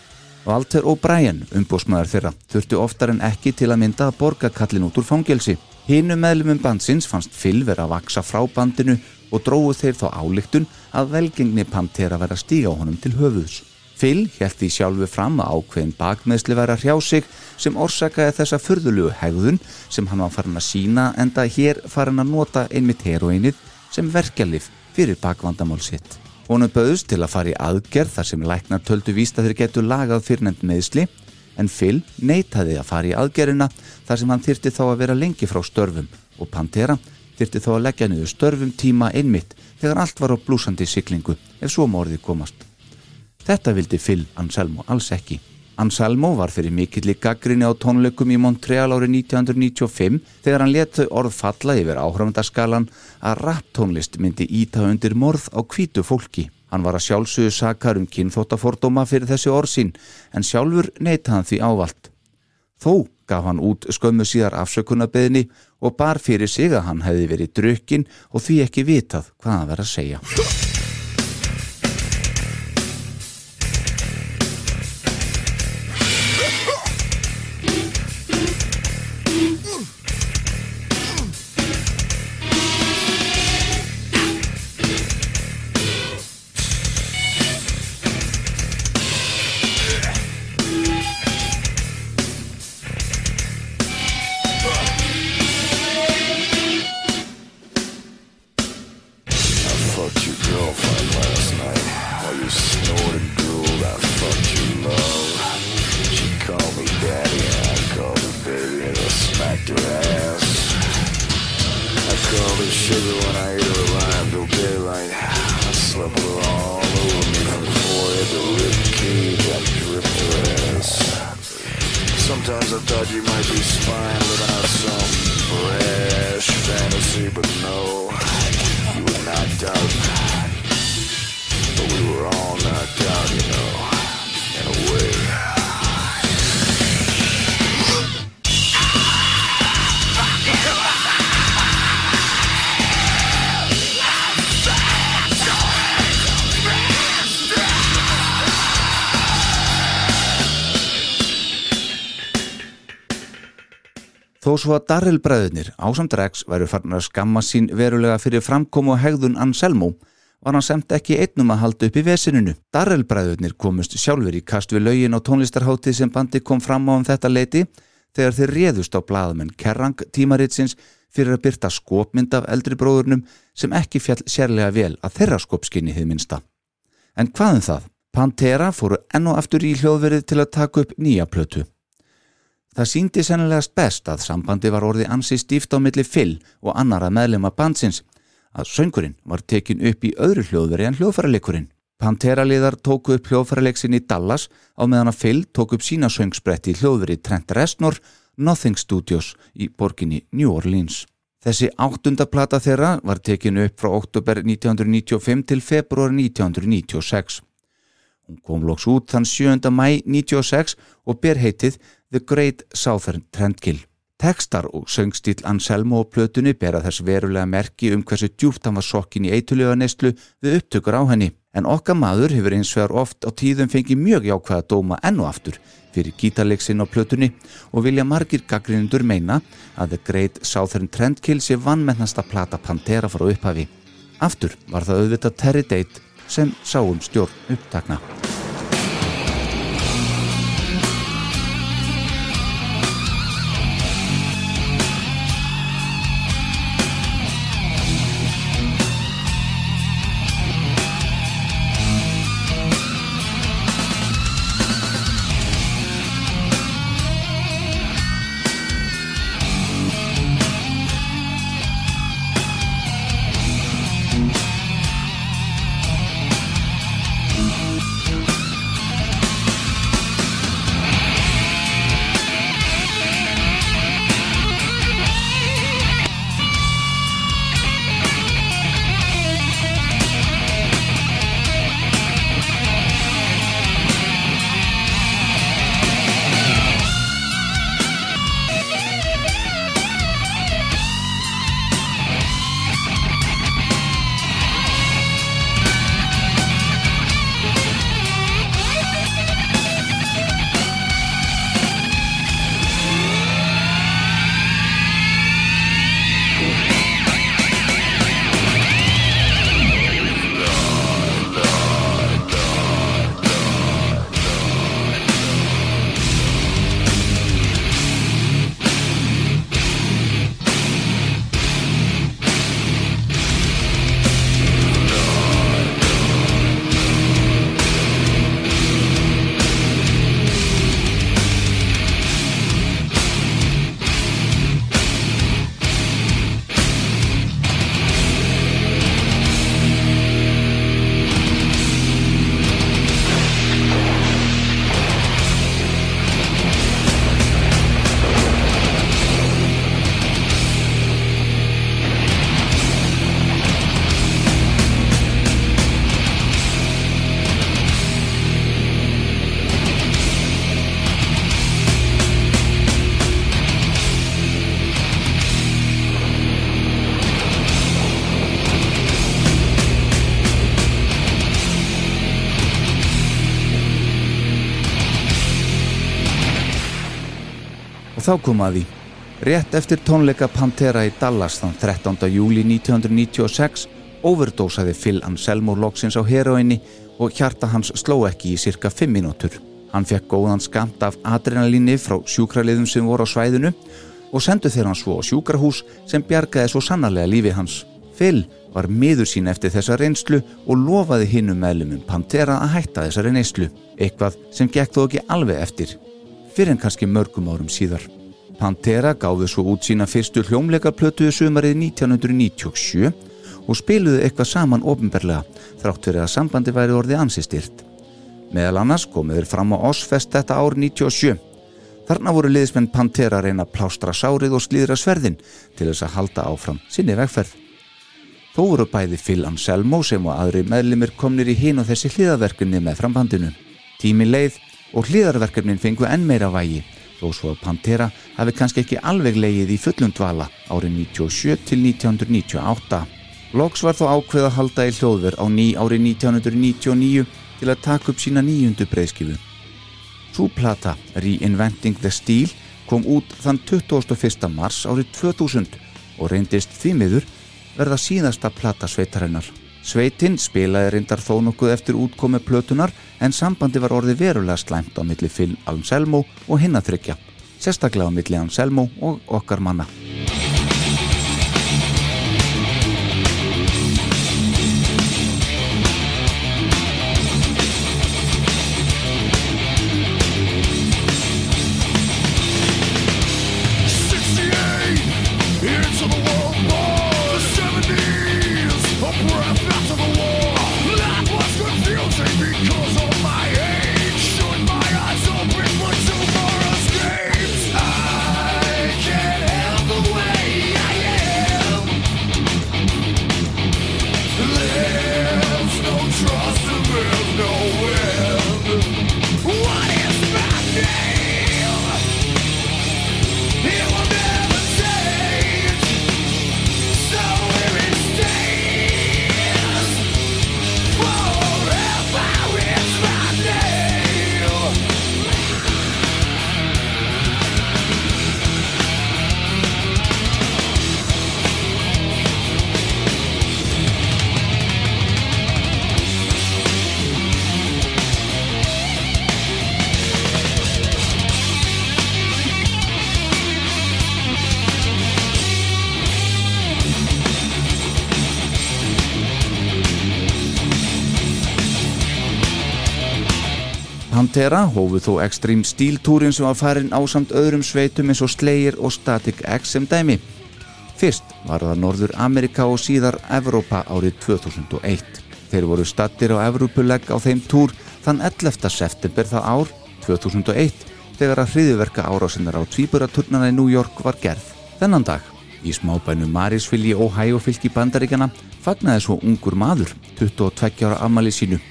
Walter O'Brien, umbósmaður þeirra, þurfti oftar en ekki til að mynda að borga kallin út úr fangelsi. Hinu meðlumum bandsins fannst Phil vera að vaksa frá bandinu og dróðu þeir þá álíktun að velgengni Pantera vera að stíga á honum til höfuðs. Phil held því sjálfu fram að ákveðin bakmeðsli væri að hrjá sig sem orsakaði þessa furðulugu hegðun sem hann var farin að sína enda hér farin að nota einmitt heroinið sem verkjalif fyrir bakvandamál sitt. Honum bauðst til að fara í aðgerð þar sem læknar töldu víst að þeir getur lagað fyrrnefnd meðsli en Phil neitaði að fara í aðgerðina þar sem hann þyrti þá að vera lengi frá störfum og Pantera þyrti þá að leggja niður störfum tíma einmitt þegar allt var á blúsandi siklingu ef svo morði komast. Þetta vildi Phil Anselmo alls ekki. Anselmo var fyrir mikill í gaggrinni á tónleikum í Montreal árið 1995 þegar hann let þau orð falla yfir áhrafundaskalan að rapptónlist myndi íta undir morð á hvítu fólki. Hann var að sjálfsögðu sakar um kynþóttafordóma fyrir þessi orðsín en sjálfur neyta hann því ávalt. Þó gaf hann út skömmu síðar afsökunarbeðni og bar fyrir sig að hann hefði verið drukkin og því ekki vitað hvað hann verið að segja. Þó svo að Darrell bræðurnir ásamt Rex væru farin að skamma sín verulega fyrir framkomu og hegðun Anselmo var hann semt ekki einnum að halda upp í vesininu. Darrell bræðurnir komust sjálfur í kast við lögin á tónlistarháttið sem bandi kom fram á um þetta leiti þegar þeir réðust á blaðamenn Kerrang tímaritsins fyrir að byrta skopmynd af eldri bróðurnum sem ekki fjall sérlega vel að þeirra skopskinni hið minsta. En hvað um það? Pantera fóru enn og aftur í hljóðverið til að taka upp nýja plötu. Það síndi sennilegast best að sambandi var orðið ansi stíft á milli Phil og annara meðlema bandsins að söngurinn var tekin upp í öðru hljóðveri en hljóðfæralekurinn. Pantera-liðar tóku upp hljóðfæraleiksin í Dallas á meðan að Phil tók upp sína söngspretti í hljóðveri Trent Reznor Nothing Studios í borginni New Orleans. Þessi áttunda plata þeirra var tekin upp frá oktober 1995 til februar 1996. Hún kom loks út þann 7. mæ 96 og ber heitið The Great Southern Trendkill. Tekstar og söngstíl Anselmo á plötunni bera þess verulega merki um hversu djúpt hann var sokkin í eitulega neyslu við upptökur á henni. En okkar maður hefur eins vegar oft á tíðum fengið mjög jákvæða dóma enn og aftur fyrir gítarleiksinn á plötunni og vilja margir gaggrinundur meina að The Great Southern Trendkill sé vannmennasta plata Pantera frá upphafi. Aftur var það auðvitað Terry Date sem sáum stjórn upptakna. Þá kom að því. Rétt eftir tónleika Pantera í Dallas þann 13. júli 1996 overdósaði Phil Anselmo loksins á heroinni og hjarta hans sló ekki í cirka 5 mínútur. Hann fekk góðan skamt af adrenalíni frá sjúkraliðum sem voru á svæðinu og sendu þeir hann svo á sjúkrahús sem bjargaði svo sannarlega lífi hans. Phil var miður sín eftir þessa reynslu og lofaði hinnum meðlumum Pantera að hætta þessari neyslu, eitthvað sem gekk þó ekki alveg eftir, fyrir en kannski mörgum árum síðar. Pantera gáði svo út sína fyrstu hljómleikaplötuðu sumarið 1997 og spiluðu eitthvað saman ofinberlega þrátt fyrir að sambandi væri orðið ansistyrt. Meðal annars komuður fram á Osfest þetta ár 97. Þarna voru liðsmenn Pantera reyna plástra sárið og slíðra sverðin til þess að halda áfram sinni vegferð. Þó voru bæði Phil Anselmo sem og aðri meðlimir komnir í hinn og þessi hliðaverkunni með frambandinu. Tími leið og hliðarverkefnin fengu enn meira vægi þó svo að Pantera hafi kannski ekki alveg leið í fullum dvala árið 97 til 1998. Loks var þó ákveð að halda í hljóðver á ný árið 1999 til að taka upp sína nýjundu breyðskifu. Sú plata, Reinventing the Steel, kom út þann 21. mars árið 2000 og reyndist því miður verða síðasta plata sveitarinnar. Sveitin spilaði reyndar þó nokkuð eftir útkomi plötunar en sambandi var orðið verulega slæmt á milli Phil Anselmo og hinnaþryggja, sérstaklega á milli Anselmo og okkar manna. Pantera hófu þó Extreme Steel túrin sem var farin ásamt öðrum sveitum eins og Slayer og Static X sem dæmi. Fyrst var það Norður Amerika og síðar Evrópa árið 2001. Þeir voru stattir á Evrópulegg á þeim túr þann 11. september það ár 2001 þegar að hriðuverka árásinnar á tvíburaturnana í New York var gerð. Þennan dag, í smábænu Marisville í Ohio fylki bandaríkjana, fagnaði svo ungur maður, 22 ára ammali sínu.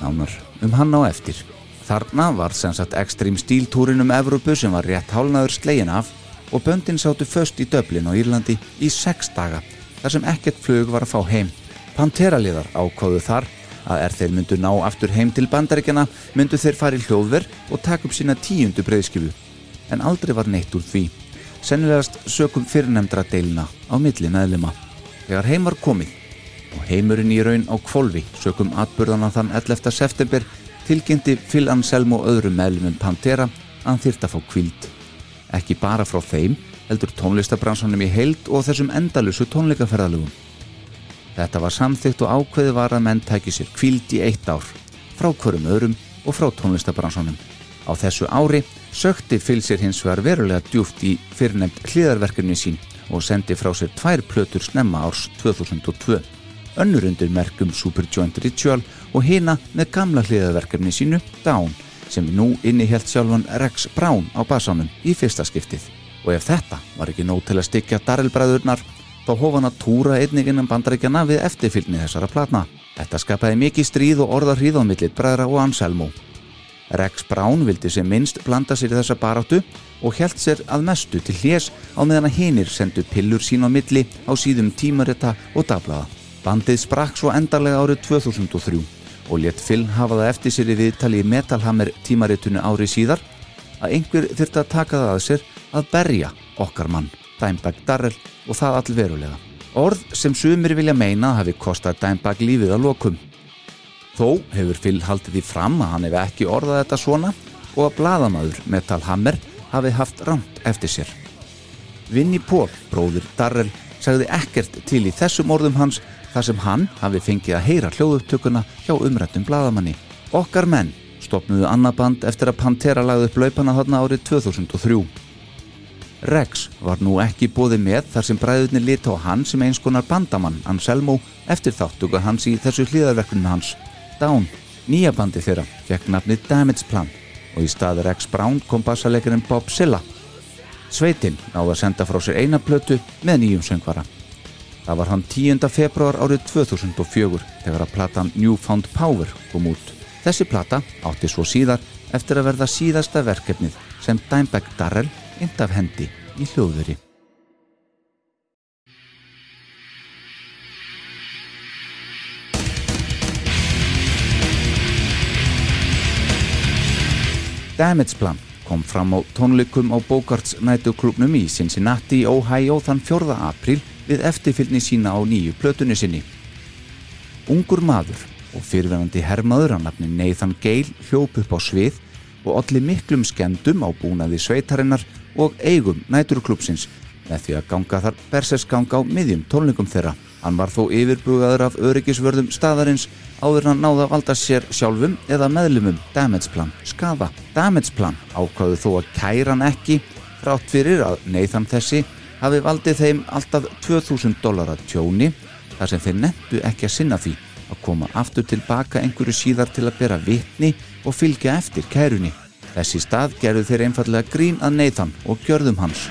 Nánar um hann á eftir. Þarna var sem sagt Extreme Steel túrin um Evrópu sem var rétt hálnaður slegin af og böndin sátu föst í Dublin á Írlandi í sex daga þar sem ekkert flug var að fá heim. Pantera-liðar ákváðu þar að er þeir myndu ná aftur heim til bandaríkjana myndu þeir fara í hljóðver og taka upp sína tíundu breyðskifu. En aldrei var neitt úr því. Sennilegast sökum fyrirnemdra deilina á milli meðlima. Þegar heim var komið og heimurinn í raun á kvolvi sökum atburðana þann 11. september tilkynnti Phil Anselmo öðrum meðlumum Pantera að hann þyrft að fá kvild. Ekki bara frá þeim, heldur tónlistabransanum í heild og þessum endalusu tónleikaferðalugum. Þetta var samþygt og ákveði var að menn tæki sér kvild í eitt ár, frá hverjum öðrum og frá tónlistabransanum. Á þessu ári sökti Phil sér hins vegar verulega djúft í fyrirnefnd hliðarverkefni sín og sendi frá sér tvær plötur snemma árs 2002 önnur undir merkum Superjoint Ritual og hina með gamla hliðaverkefni sínu Down sem nú innihjalt sjálfan Rex Brown á basanum í fyrsta skiptið. Og ef þetta var ekki nóg til að stykja Darrell-bræðurnar þá hóf hann að túra einnig innan bandaríkjana við eftirfylgni þessara platna. Þetta skapaði mikið stríð og orðarhríð á millit bræðra og Anselmo. Rex Brown vildi sem minnst blanda sér í þessa baráttu og held sér að mestu til hljés á meðan að hinir sendu pillur sín á milli á síðum tímarita og dagblaða. Bandið sprakk svo endarlega árið 2003 og létt Phil hafa það eftir sér í viðtali í Metal Hammer tímaritunni ári síðar að einhver þurfti að taka það að sér að berja okkar mann, Dimebag Darrell og það allverulega. Orð sem sumir vilja meina hafi kostað Dimebag lífið að lokum. Þó hefur Phil haldið því fram að hann hefði ekki orðað þetta svona og að bladamaður Metal Hammer hafi haft rámt eftir sér. Vinnie Paul, bróðir Darrell, sagði ekkert til í þessum orðum hans þar sem hann hafi fengið að heyra hljóðupptökuna hjá umrættum bladamanni. Okkar menn stopnuðu annaband eftir að Pantera lagði upp laupana þarna árið 2003. Rex var nú ekki bóði með þar sem bræðurnir lita á hann sem eins konar bandamann Anselmo eftir þáttuga hans í þessu hlýðarverkunum hans. Down, nýja bandi þeirra, fekk nafnið Damage Plan og í stað Rex Brown kom bassalegarinn Bob Silla. Sveitin náði að senda frá sér eina plötu með nýjum söngvara. Það var hann 10. februar árið 2004 þegar að platan Newfound Power kom út. Þessi plata átti svo síðar eftir að verða síðasta verkefnið sem Dimebag Darrell ind af hendi í hljóðveri. Damage Plan kom fram á tónleikum á Bogarts nætuklubnum í Cincinnati, Ohio þann 4. apríl við eftirfylgni sína á nýju plötunni sinni. Ungur maður og fyrirverandi hermaður að nafni Nathan Gale hljóp upp á svið og allir miklum skemmdum á búnaði sveitarinnar og eigum næturklúpsins með því að ganga þar bersesgang á miðjum tónleikum þeirra. Hann var þó yfirbugaður af öryggisvörðum staðarins áður hann náða að valda sér sjálfum eða meðlumum Damage Plan skafa. Damage Plan ákvaðu þó að kæra hann ekki frátt fyrir að Nathan þessi hafi valdið þeim alltaf 2000 dólar að tjóni þar sem þeir nettu ekki að sinna því að koma aftur tilbaka einhverju síðar til að bera vitni og fylgja eftir kærunni. Þessi stað gerðu þeir einfallega grín að Nathan og gjörðum hans.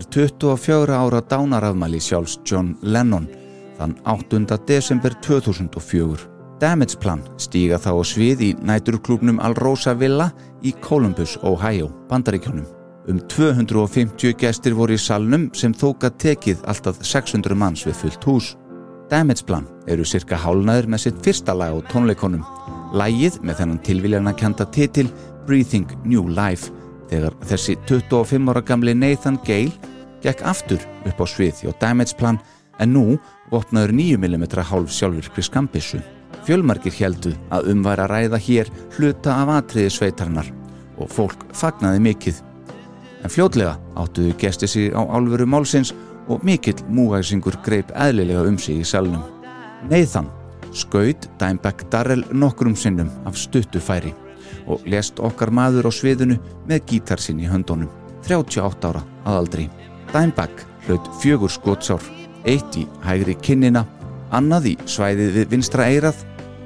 Er 24 ára dánarafmæli sjálfs John Lennon þann 8. desember 2004. Damage Plan stíga þá á svið í næturklúbnum Alrosa Villa í Columbus, Ohio, bandaríkjónum. Um 250 gestir voru í salnum sem þóka tekið alltaf 600 manns við fullt hús. Damage Plan eru cirka hálnaður með sitt fyrsta lag á tónleikonum. Lægið með þennan tilvíljana kenda titil Breathing New Life þegar þessi 25 ára gamli Nathan Gale gekk aftur upp á svið hjá Damage Plan en nú vopnaður 9mm hálf sjálfvirkri skambissu. Fjölmargir heldu að umværa ræða hér hluta af atriði sveitarnar og fólk fagnaði mikið. En fljótlega áttuðu gesti sig á álveru málsins og mikill múgæsingur greip eðlilega um sig í salnum. Nathan skaut Dimebag Darrell nokkrum sinnum af stuttufæri og lest okkar maður á sviðinu með gítar sinn í höndunum, 38 ára að aldri. Dimebag hlaut fjögur skotsár, eitt í hægri kinnina, annað í svæðið við vinstra eirað,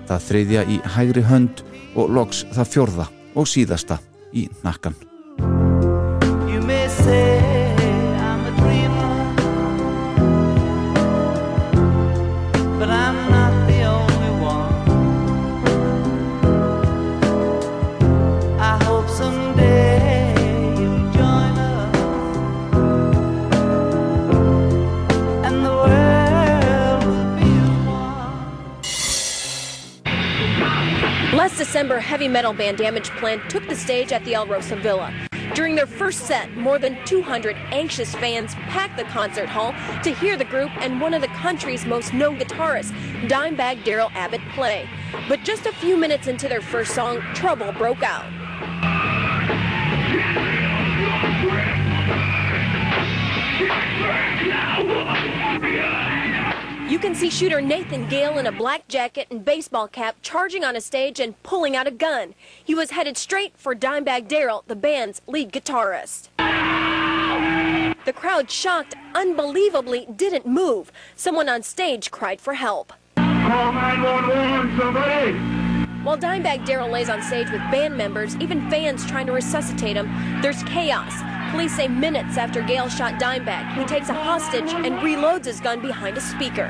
það þriðja í hægri hönd og loks það fjórða og síðasta í nakkan. December, heavy metal band Damage Plan took the stage at the El Rosa Villa. During their first set, more than 200 anxious fans packed the concert hall to hear the group and one of the country's most known guitarists, Dimebag Daryl Abbott, play. But just a few minutes into their first song, trouble broke out. You can see shooter Nathan Gale in a black jacket and baseball cap charging on a stage and pulling out a gun. He was headed straight for Dimebag Daryl, the band's lead guitarist. The crowd, shocked, unbelievably didn't move. Someone on stage cried for help. Call 911, somebody! While Dimebag Daryl lays on stage with band members, even fans trying to resuscitate him, there's chaos. Police say minutes after Gale shot Dimebag, he takes a hostage and reloads his gun behind a speaker.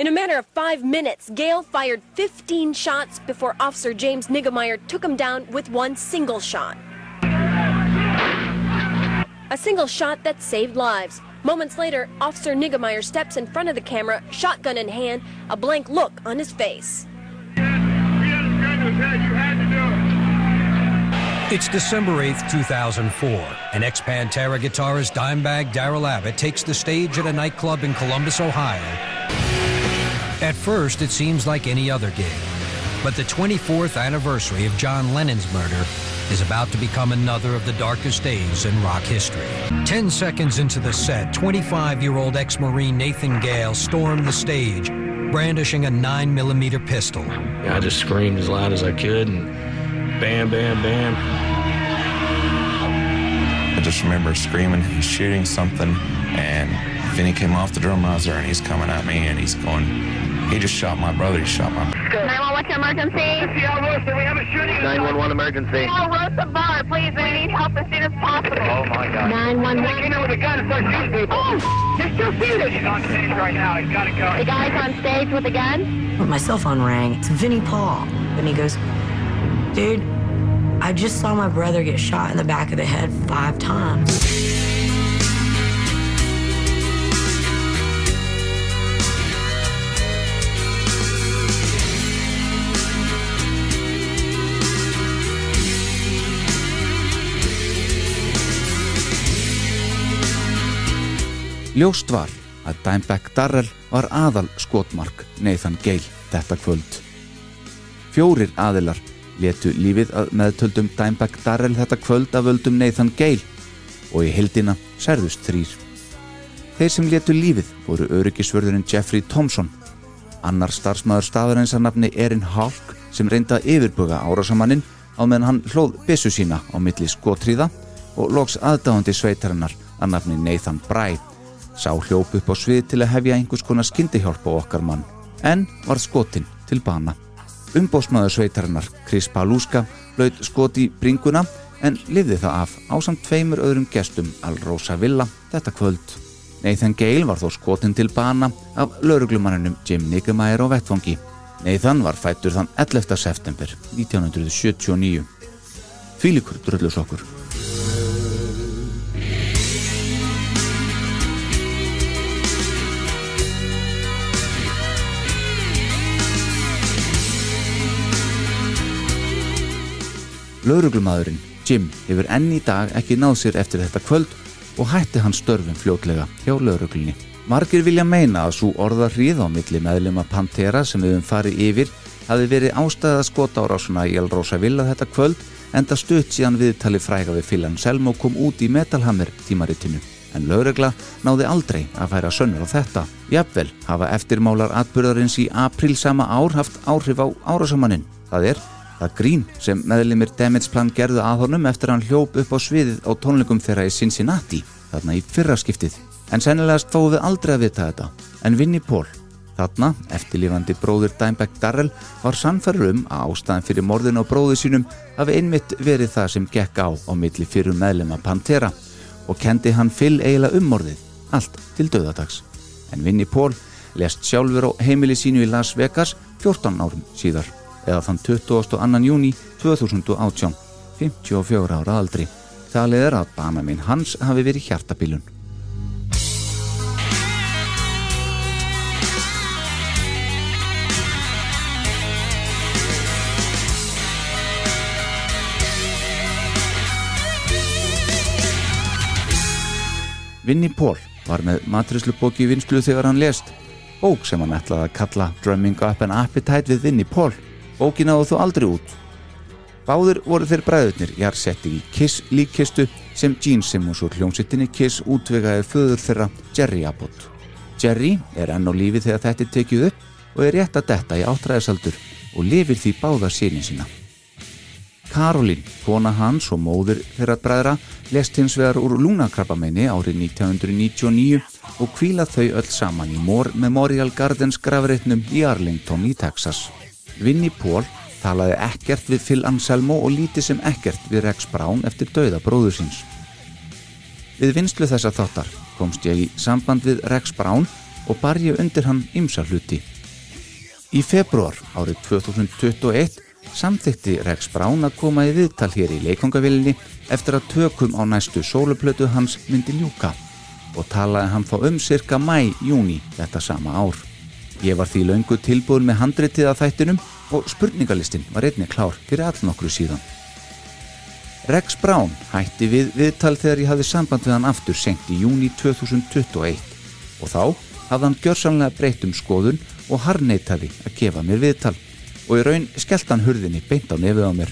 In a matter of five minutes, Gale fired 15 shots before Officer James Niggemeyer took him down with one single shot. A single shot that saved lives. Moments later, Officer Niggemeyer steps in front of the camera, shotgun in hand, a blank look on his face. It's December 8th, 2004, An ex Pantera guitarist Dimebag Daryl Abbott takes the stage at a nightclub in Columbus, Ohio. At first, it seems like any other gig, but the 24th anniversary of John Lennon's murder is about to become another of the darkest days in rock history. Ten seconds into the set, 25 year old ex Marine Nathan Gale stormed the stage, brandishing a 9mm pistol. I just screamed as loud as I could and bam, bam, bam. I just remember screaming, he's shooting something, and Vinny came off the drum riser and he's coming at me and he's going, he just shot my brother, he shot my 911, what's your emergency? Seattle Rosa, we have a shooting. 911 emergency. Seattle Rosa Bar, please, we need help as soon as possible. Oh my God. 911. He came in with a gun and started shooting people. Oh, You're still shooting. He's on stage right now. He's got a gun. the guy's on stage with a gun? But my cell phone rang. It's Vinnie Paul. And he goes, Dude, I just saw my brother get shot in the back of the head five times. Ljóst var að Dimebag Darrell var aðal skotmark Nathan Gale þetta kvöld. Fjórir aðilar letu lífið að meðtöldum Dimebag Darrell þetta kvöld af völdum Nathan Gale og í hildina særðust þrýr. Þeir sem letu lífið voru öryggisvörðurinn Jeffrey Thompson, annar starfsmæður staðarins að nafni Erin Hawk sem reynda að yfirbuga árásamannin á meðan hann hlóð byssu sína á milli skotríða og loks aðdáðandi sveitarinnar að nafni Nathan Bry sá hljóp upp á svið til að hefja einhvers konar skyndihjálp á okkar mann en var skotin til bana. Umbósmaður sveitarinnar Chris Paluska laut skot í bringuna en lifði það af á samt tveimur öðrum gestum Al Rosa Villa þetta kvöld. Nathan Gale var þó skotin til bana af lauruglumanninum Jim Niggemeyer á vettfangi. Nathan var fættur þann 11. september 1979. Fílikur drullusokkur. Lauruglumadurinn Jim hefur enn í dag ekki náð sér eftir þetta kvöld og hætti hann störfum fljótlega hjá lauruglunni. Margir vilja meina að svo orðarrið á milli meðlema Pantera sem við höfum farið yfir hafi verið ástæðið að skota árásuna í El Rosa Villa þetta kvöld enda stutt síðan viðtali fræga við Phil Anselmo kom út í Metal Hammer tímaritinu. En laurugla náði aldrei að færa sönnur á þetta. Jafnvel hafa eftirmálar atbyrðarins í april sama ár haft áhrif á árásamannin. Það er það grín sem meðlimir Damage Plan gerðu að honum eftir að hann hljóp upp á sviðið á tónleikum þeirra í Cincinnati, þarna í fyrra skiptið. En sennilegast við aldrei að vita þetta. En Vinnie Paul, þarna, eftirlifandi bróður Dimebag Darrell, var sannfærður um að ástæðan fyrir morðin á bróðu sínum hafi einmitt verið það sem gekk á á milli fyrir meðlema Pantera og kendi hann Phil eiginlega um morðið, allt til döðadags. En Vinnie Paul lest sjálfur á heimili sínu í Las Vegas 14 árum síðar, eða þann 22. júni 2018, 54 ára aldri. Talið er að bana minn hans hafi verið hjartabilun. Vinnie Paul var með matrisluboki í vinslu þegar hann lest bók sem hann ætlaði að kalla Drumming Up an Appetite við Vinnie Paul bókin náðu þó aldrei út. Báður voru þeir bræðurnir jarðsettir í Kiss líkkistu sem Gene Simmons úr hljómsittinni Kiss útvegaði föður þeirra Jerry Abbott. Jerry er enn á lífi þegar þetta er tekið upp og er rétt að detta í áttræðisaldur og lifir því báða sínin sína. Karolín, kona hans og móður þeirra bræðra, lest hins vegar úr lúnakrabbameini árið 1999 og kvíla þau öll saman í Moore Memorial Gardens grafreitnum í Arlington í Texas. Vinnie Paul talaði ekkert við Phil Anselmo og lítið sem ekkert við Rex Brown eftir dauða bróður síns. Við vinslu þessa þáttar komst ég í samband við Rex Brown og bar ég undir hann ymsa hluti. Í februar árið 2021 samþykti Rex Brown að koma í viðtal hér í leikongavillinni eftir að tökum á næstu sóluplötu hans myndi ljúka og talaði hann þá um cirka mæ-júni þetta sama ár. Ég var því löngu tilbúin með handritið af þættinum og spurningalistin var einnig klár fyrir all nokkru síðan. Rex Brown hætti við viðtal þegar ég hafði samband við hann aftur senkt í júni 2021 og þá hafði hann gjörsamlega breytt um skoðun og harneitaði að gefa mér viðtal og í raun skellt hann hurðinni beint á nefið á mér.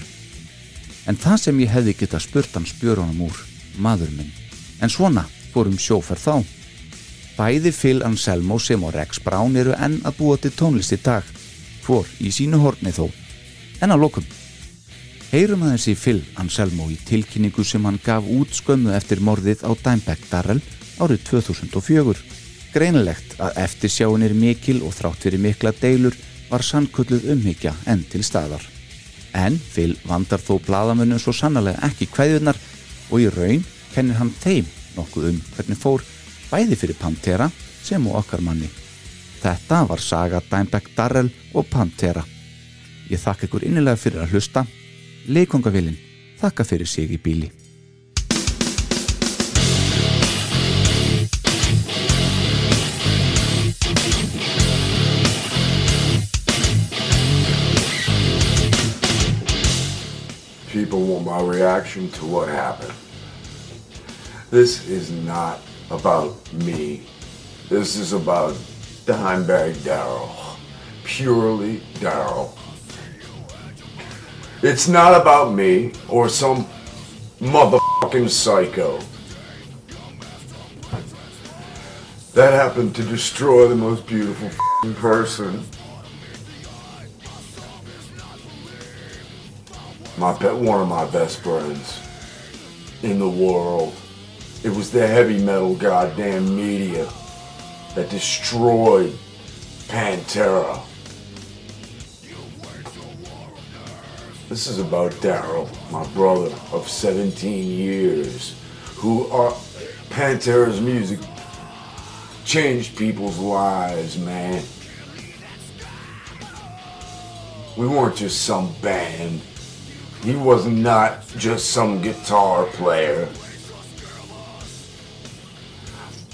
En það sem ég hefði geta spurt hann spjörunum úr, maður minn. En svona fórum sjóferð þá. Bæði Phil Anselmo sem og Rex Brown eru enn að búa til tónlist í dag, hvor í sínu horni þó. En á lokum. Heyrum aðeins í Phil Anselmo í tilkynningu sem hann gaf út skömmu eftir morðið á Dimebag Darrell árið 2004. Greinilegt að eftirsjáin er mikil og þrátt fyrir mikla deilur var sannkölluð umhyggja enn til staðar. En Phil vandar þó bladamönnum svo sannlega ekki kvæðunar og í raun kennir hann þeim nokkuð um hvernig fór bæði fyrir Pantera sem og okkar manni. Þetta var saga Dimebag Darrell og Pantera. Ég þakka ykkur innilega fyrir að hlusta. Leikongavillin þakka fyrir sig í bíli. People want my reaction to what happened. This is not about me. This is about Dimebag Darrell. Purely Darrell. It's not about me or some motherfucking psycho. That happened to destroy the most beautiful person. My pet, one of my best friends in the world. It was the heavy metal goddamn media that destroyed Pantera. This is about Daryl, my brother of 17 years, who are Pantera's music changed people's lives, man. We weren't just some band. He was not just some guitar player.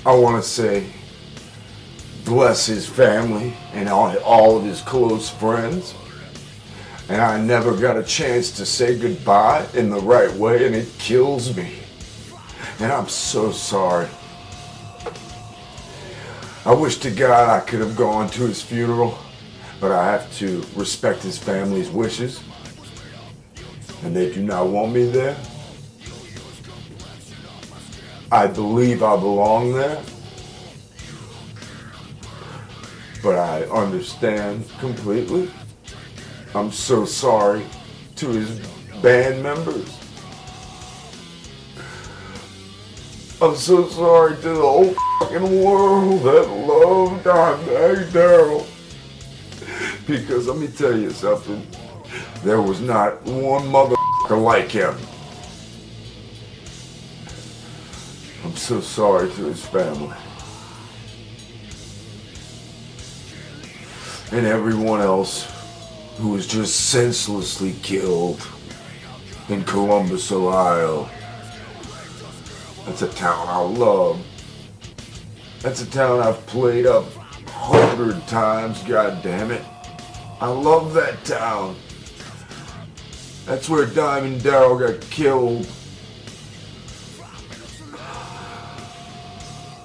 I want to say, bless his family and all, all of his close friends. And I never got a chance to say goodbye in the right way, and it kills me. And I'm so sorry. I wish to God I could have gone to his funeral, but I have to respect his family's wishes. And they do not want me there. I believe I belong there. But I understand completely. I'm so sorry to his band members. I'm so sorry to the whole fucking world that loved Dimebag Daryl. Because let me tell you something. There was not one motherfucker like him. I'm so sorry to his family. And everyone else who was just senselessly killed in Columbus, Ohio. That's a town I love. That's a town I've played up hundred times, god damn it. I love that town. That's where Diamond Darrell got killed.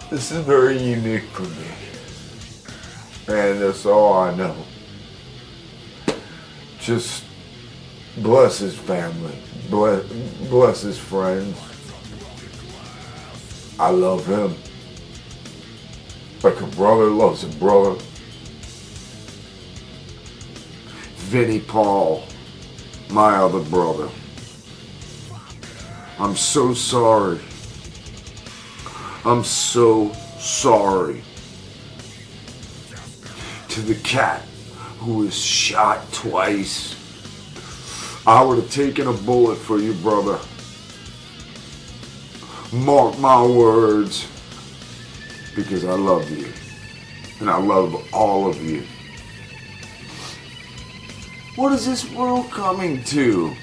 This is very unique for me. And that's all I know. Just bless his family. Bless, bless his friends. I love him. Like a brother loves a brother. Vinnie Paul, my other brother. I'm so sorry. I'm so sorry to the cat who was shot twice. I would have taken a bullet for you, brother. Mark my words. Because I love you. And I love all of you. What is this world coming to?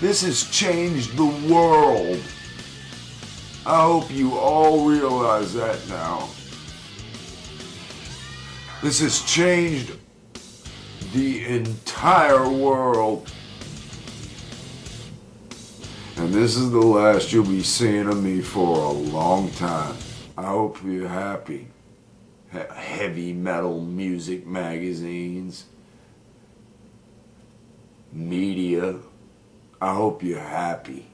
This has changed the world. I hope you all realize that now. This has changed the entire world. And this is the last you'll be seeing of me for a long time. I hope you're happy. He- heavy metal music magazines, media. I hope you're happy.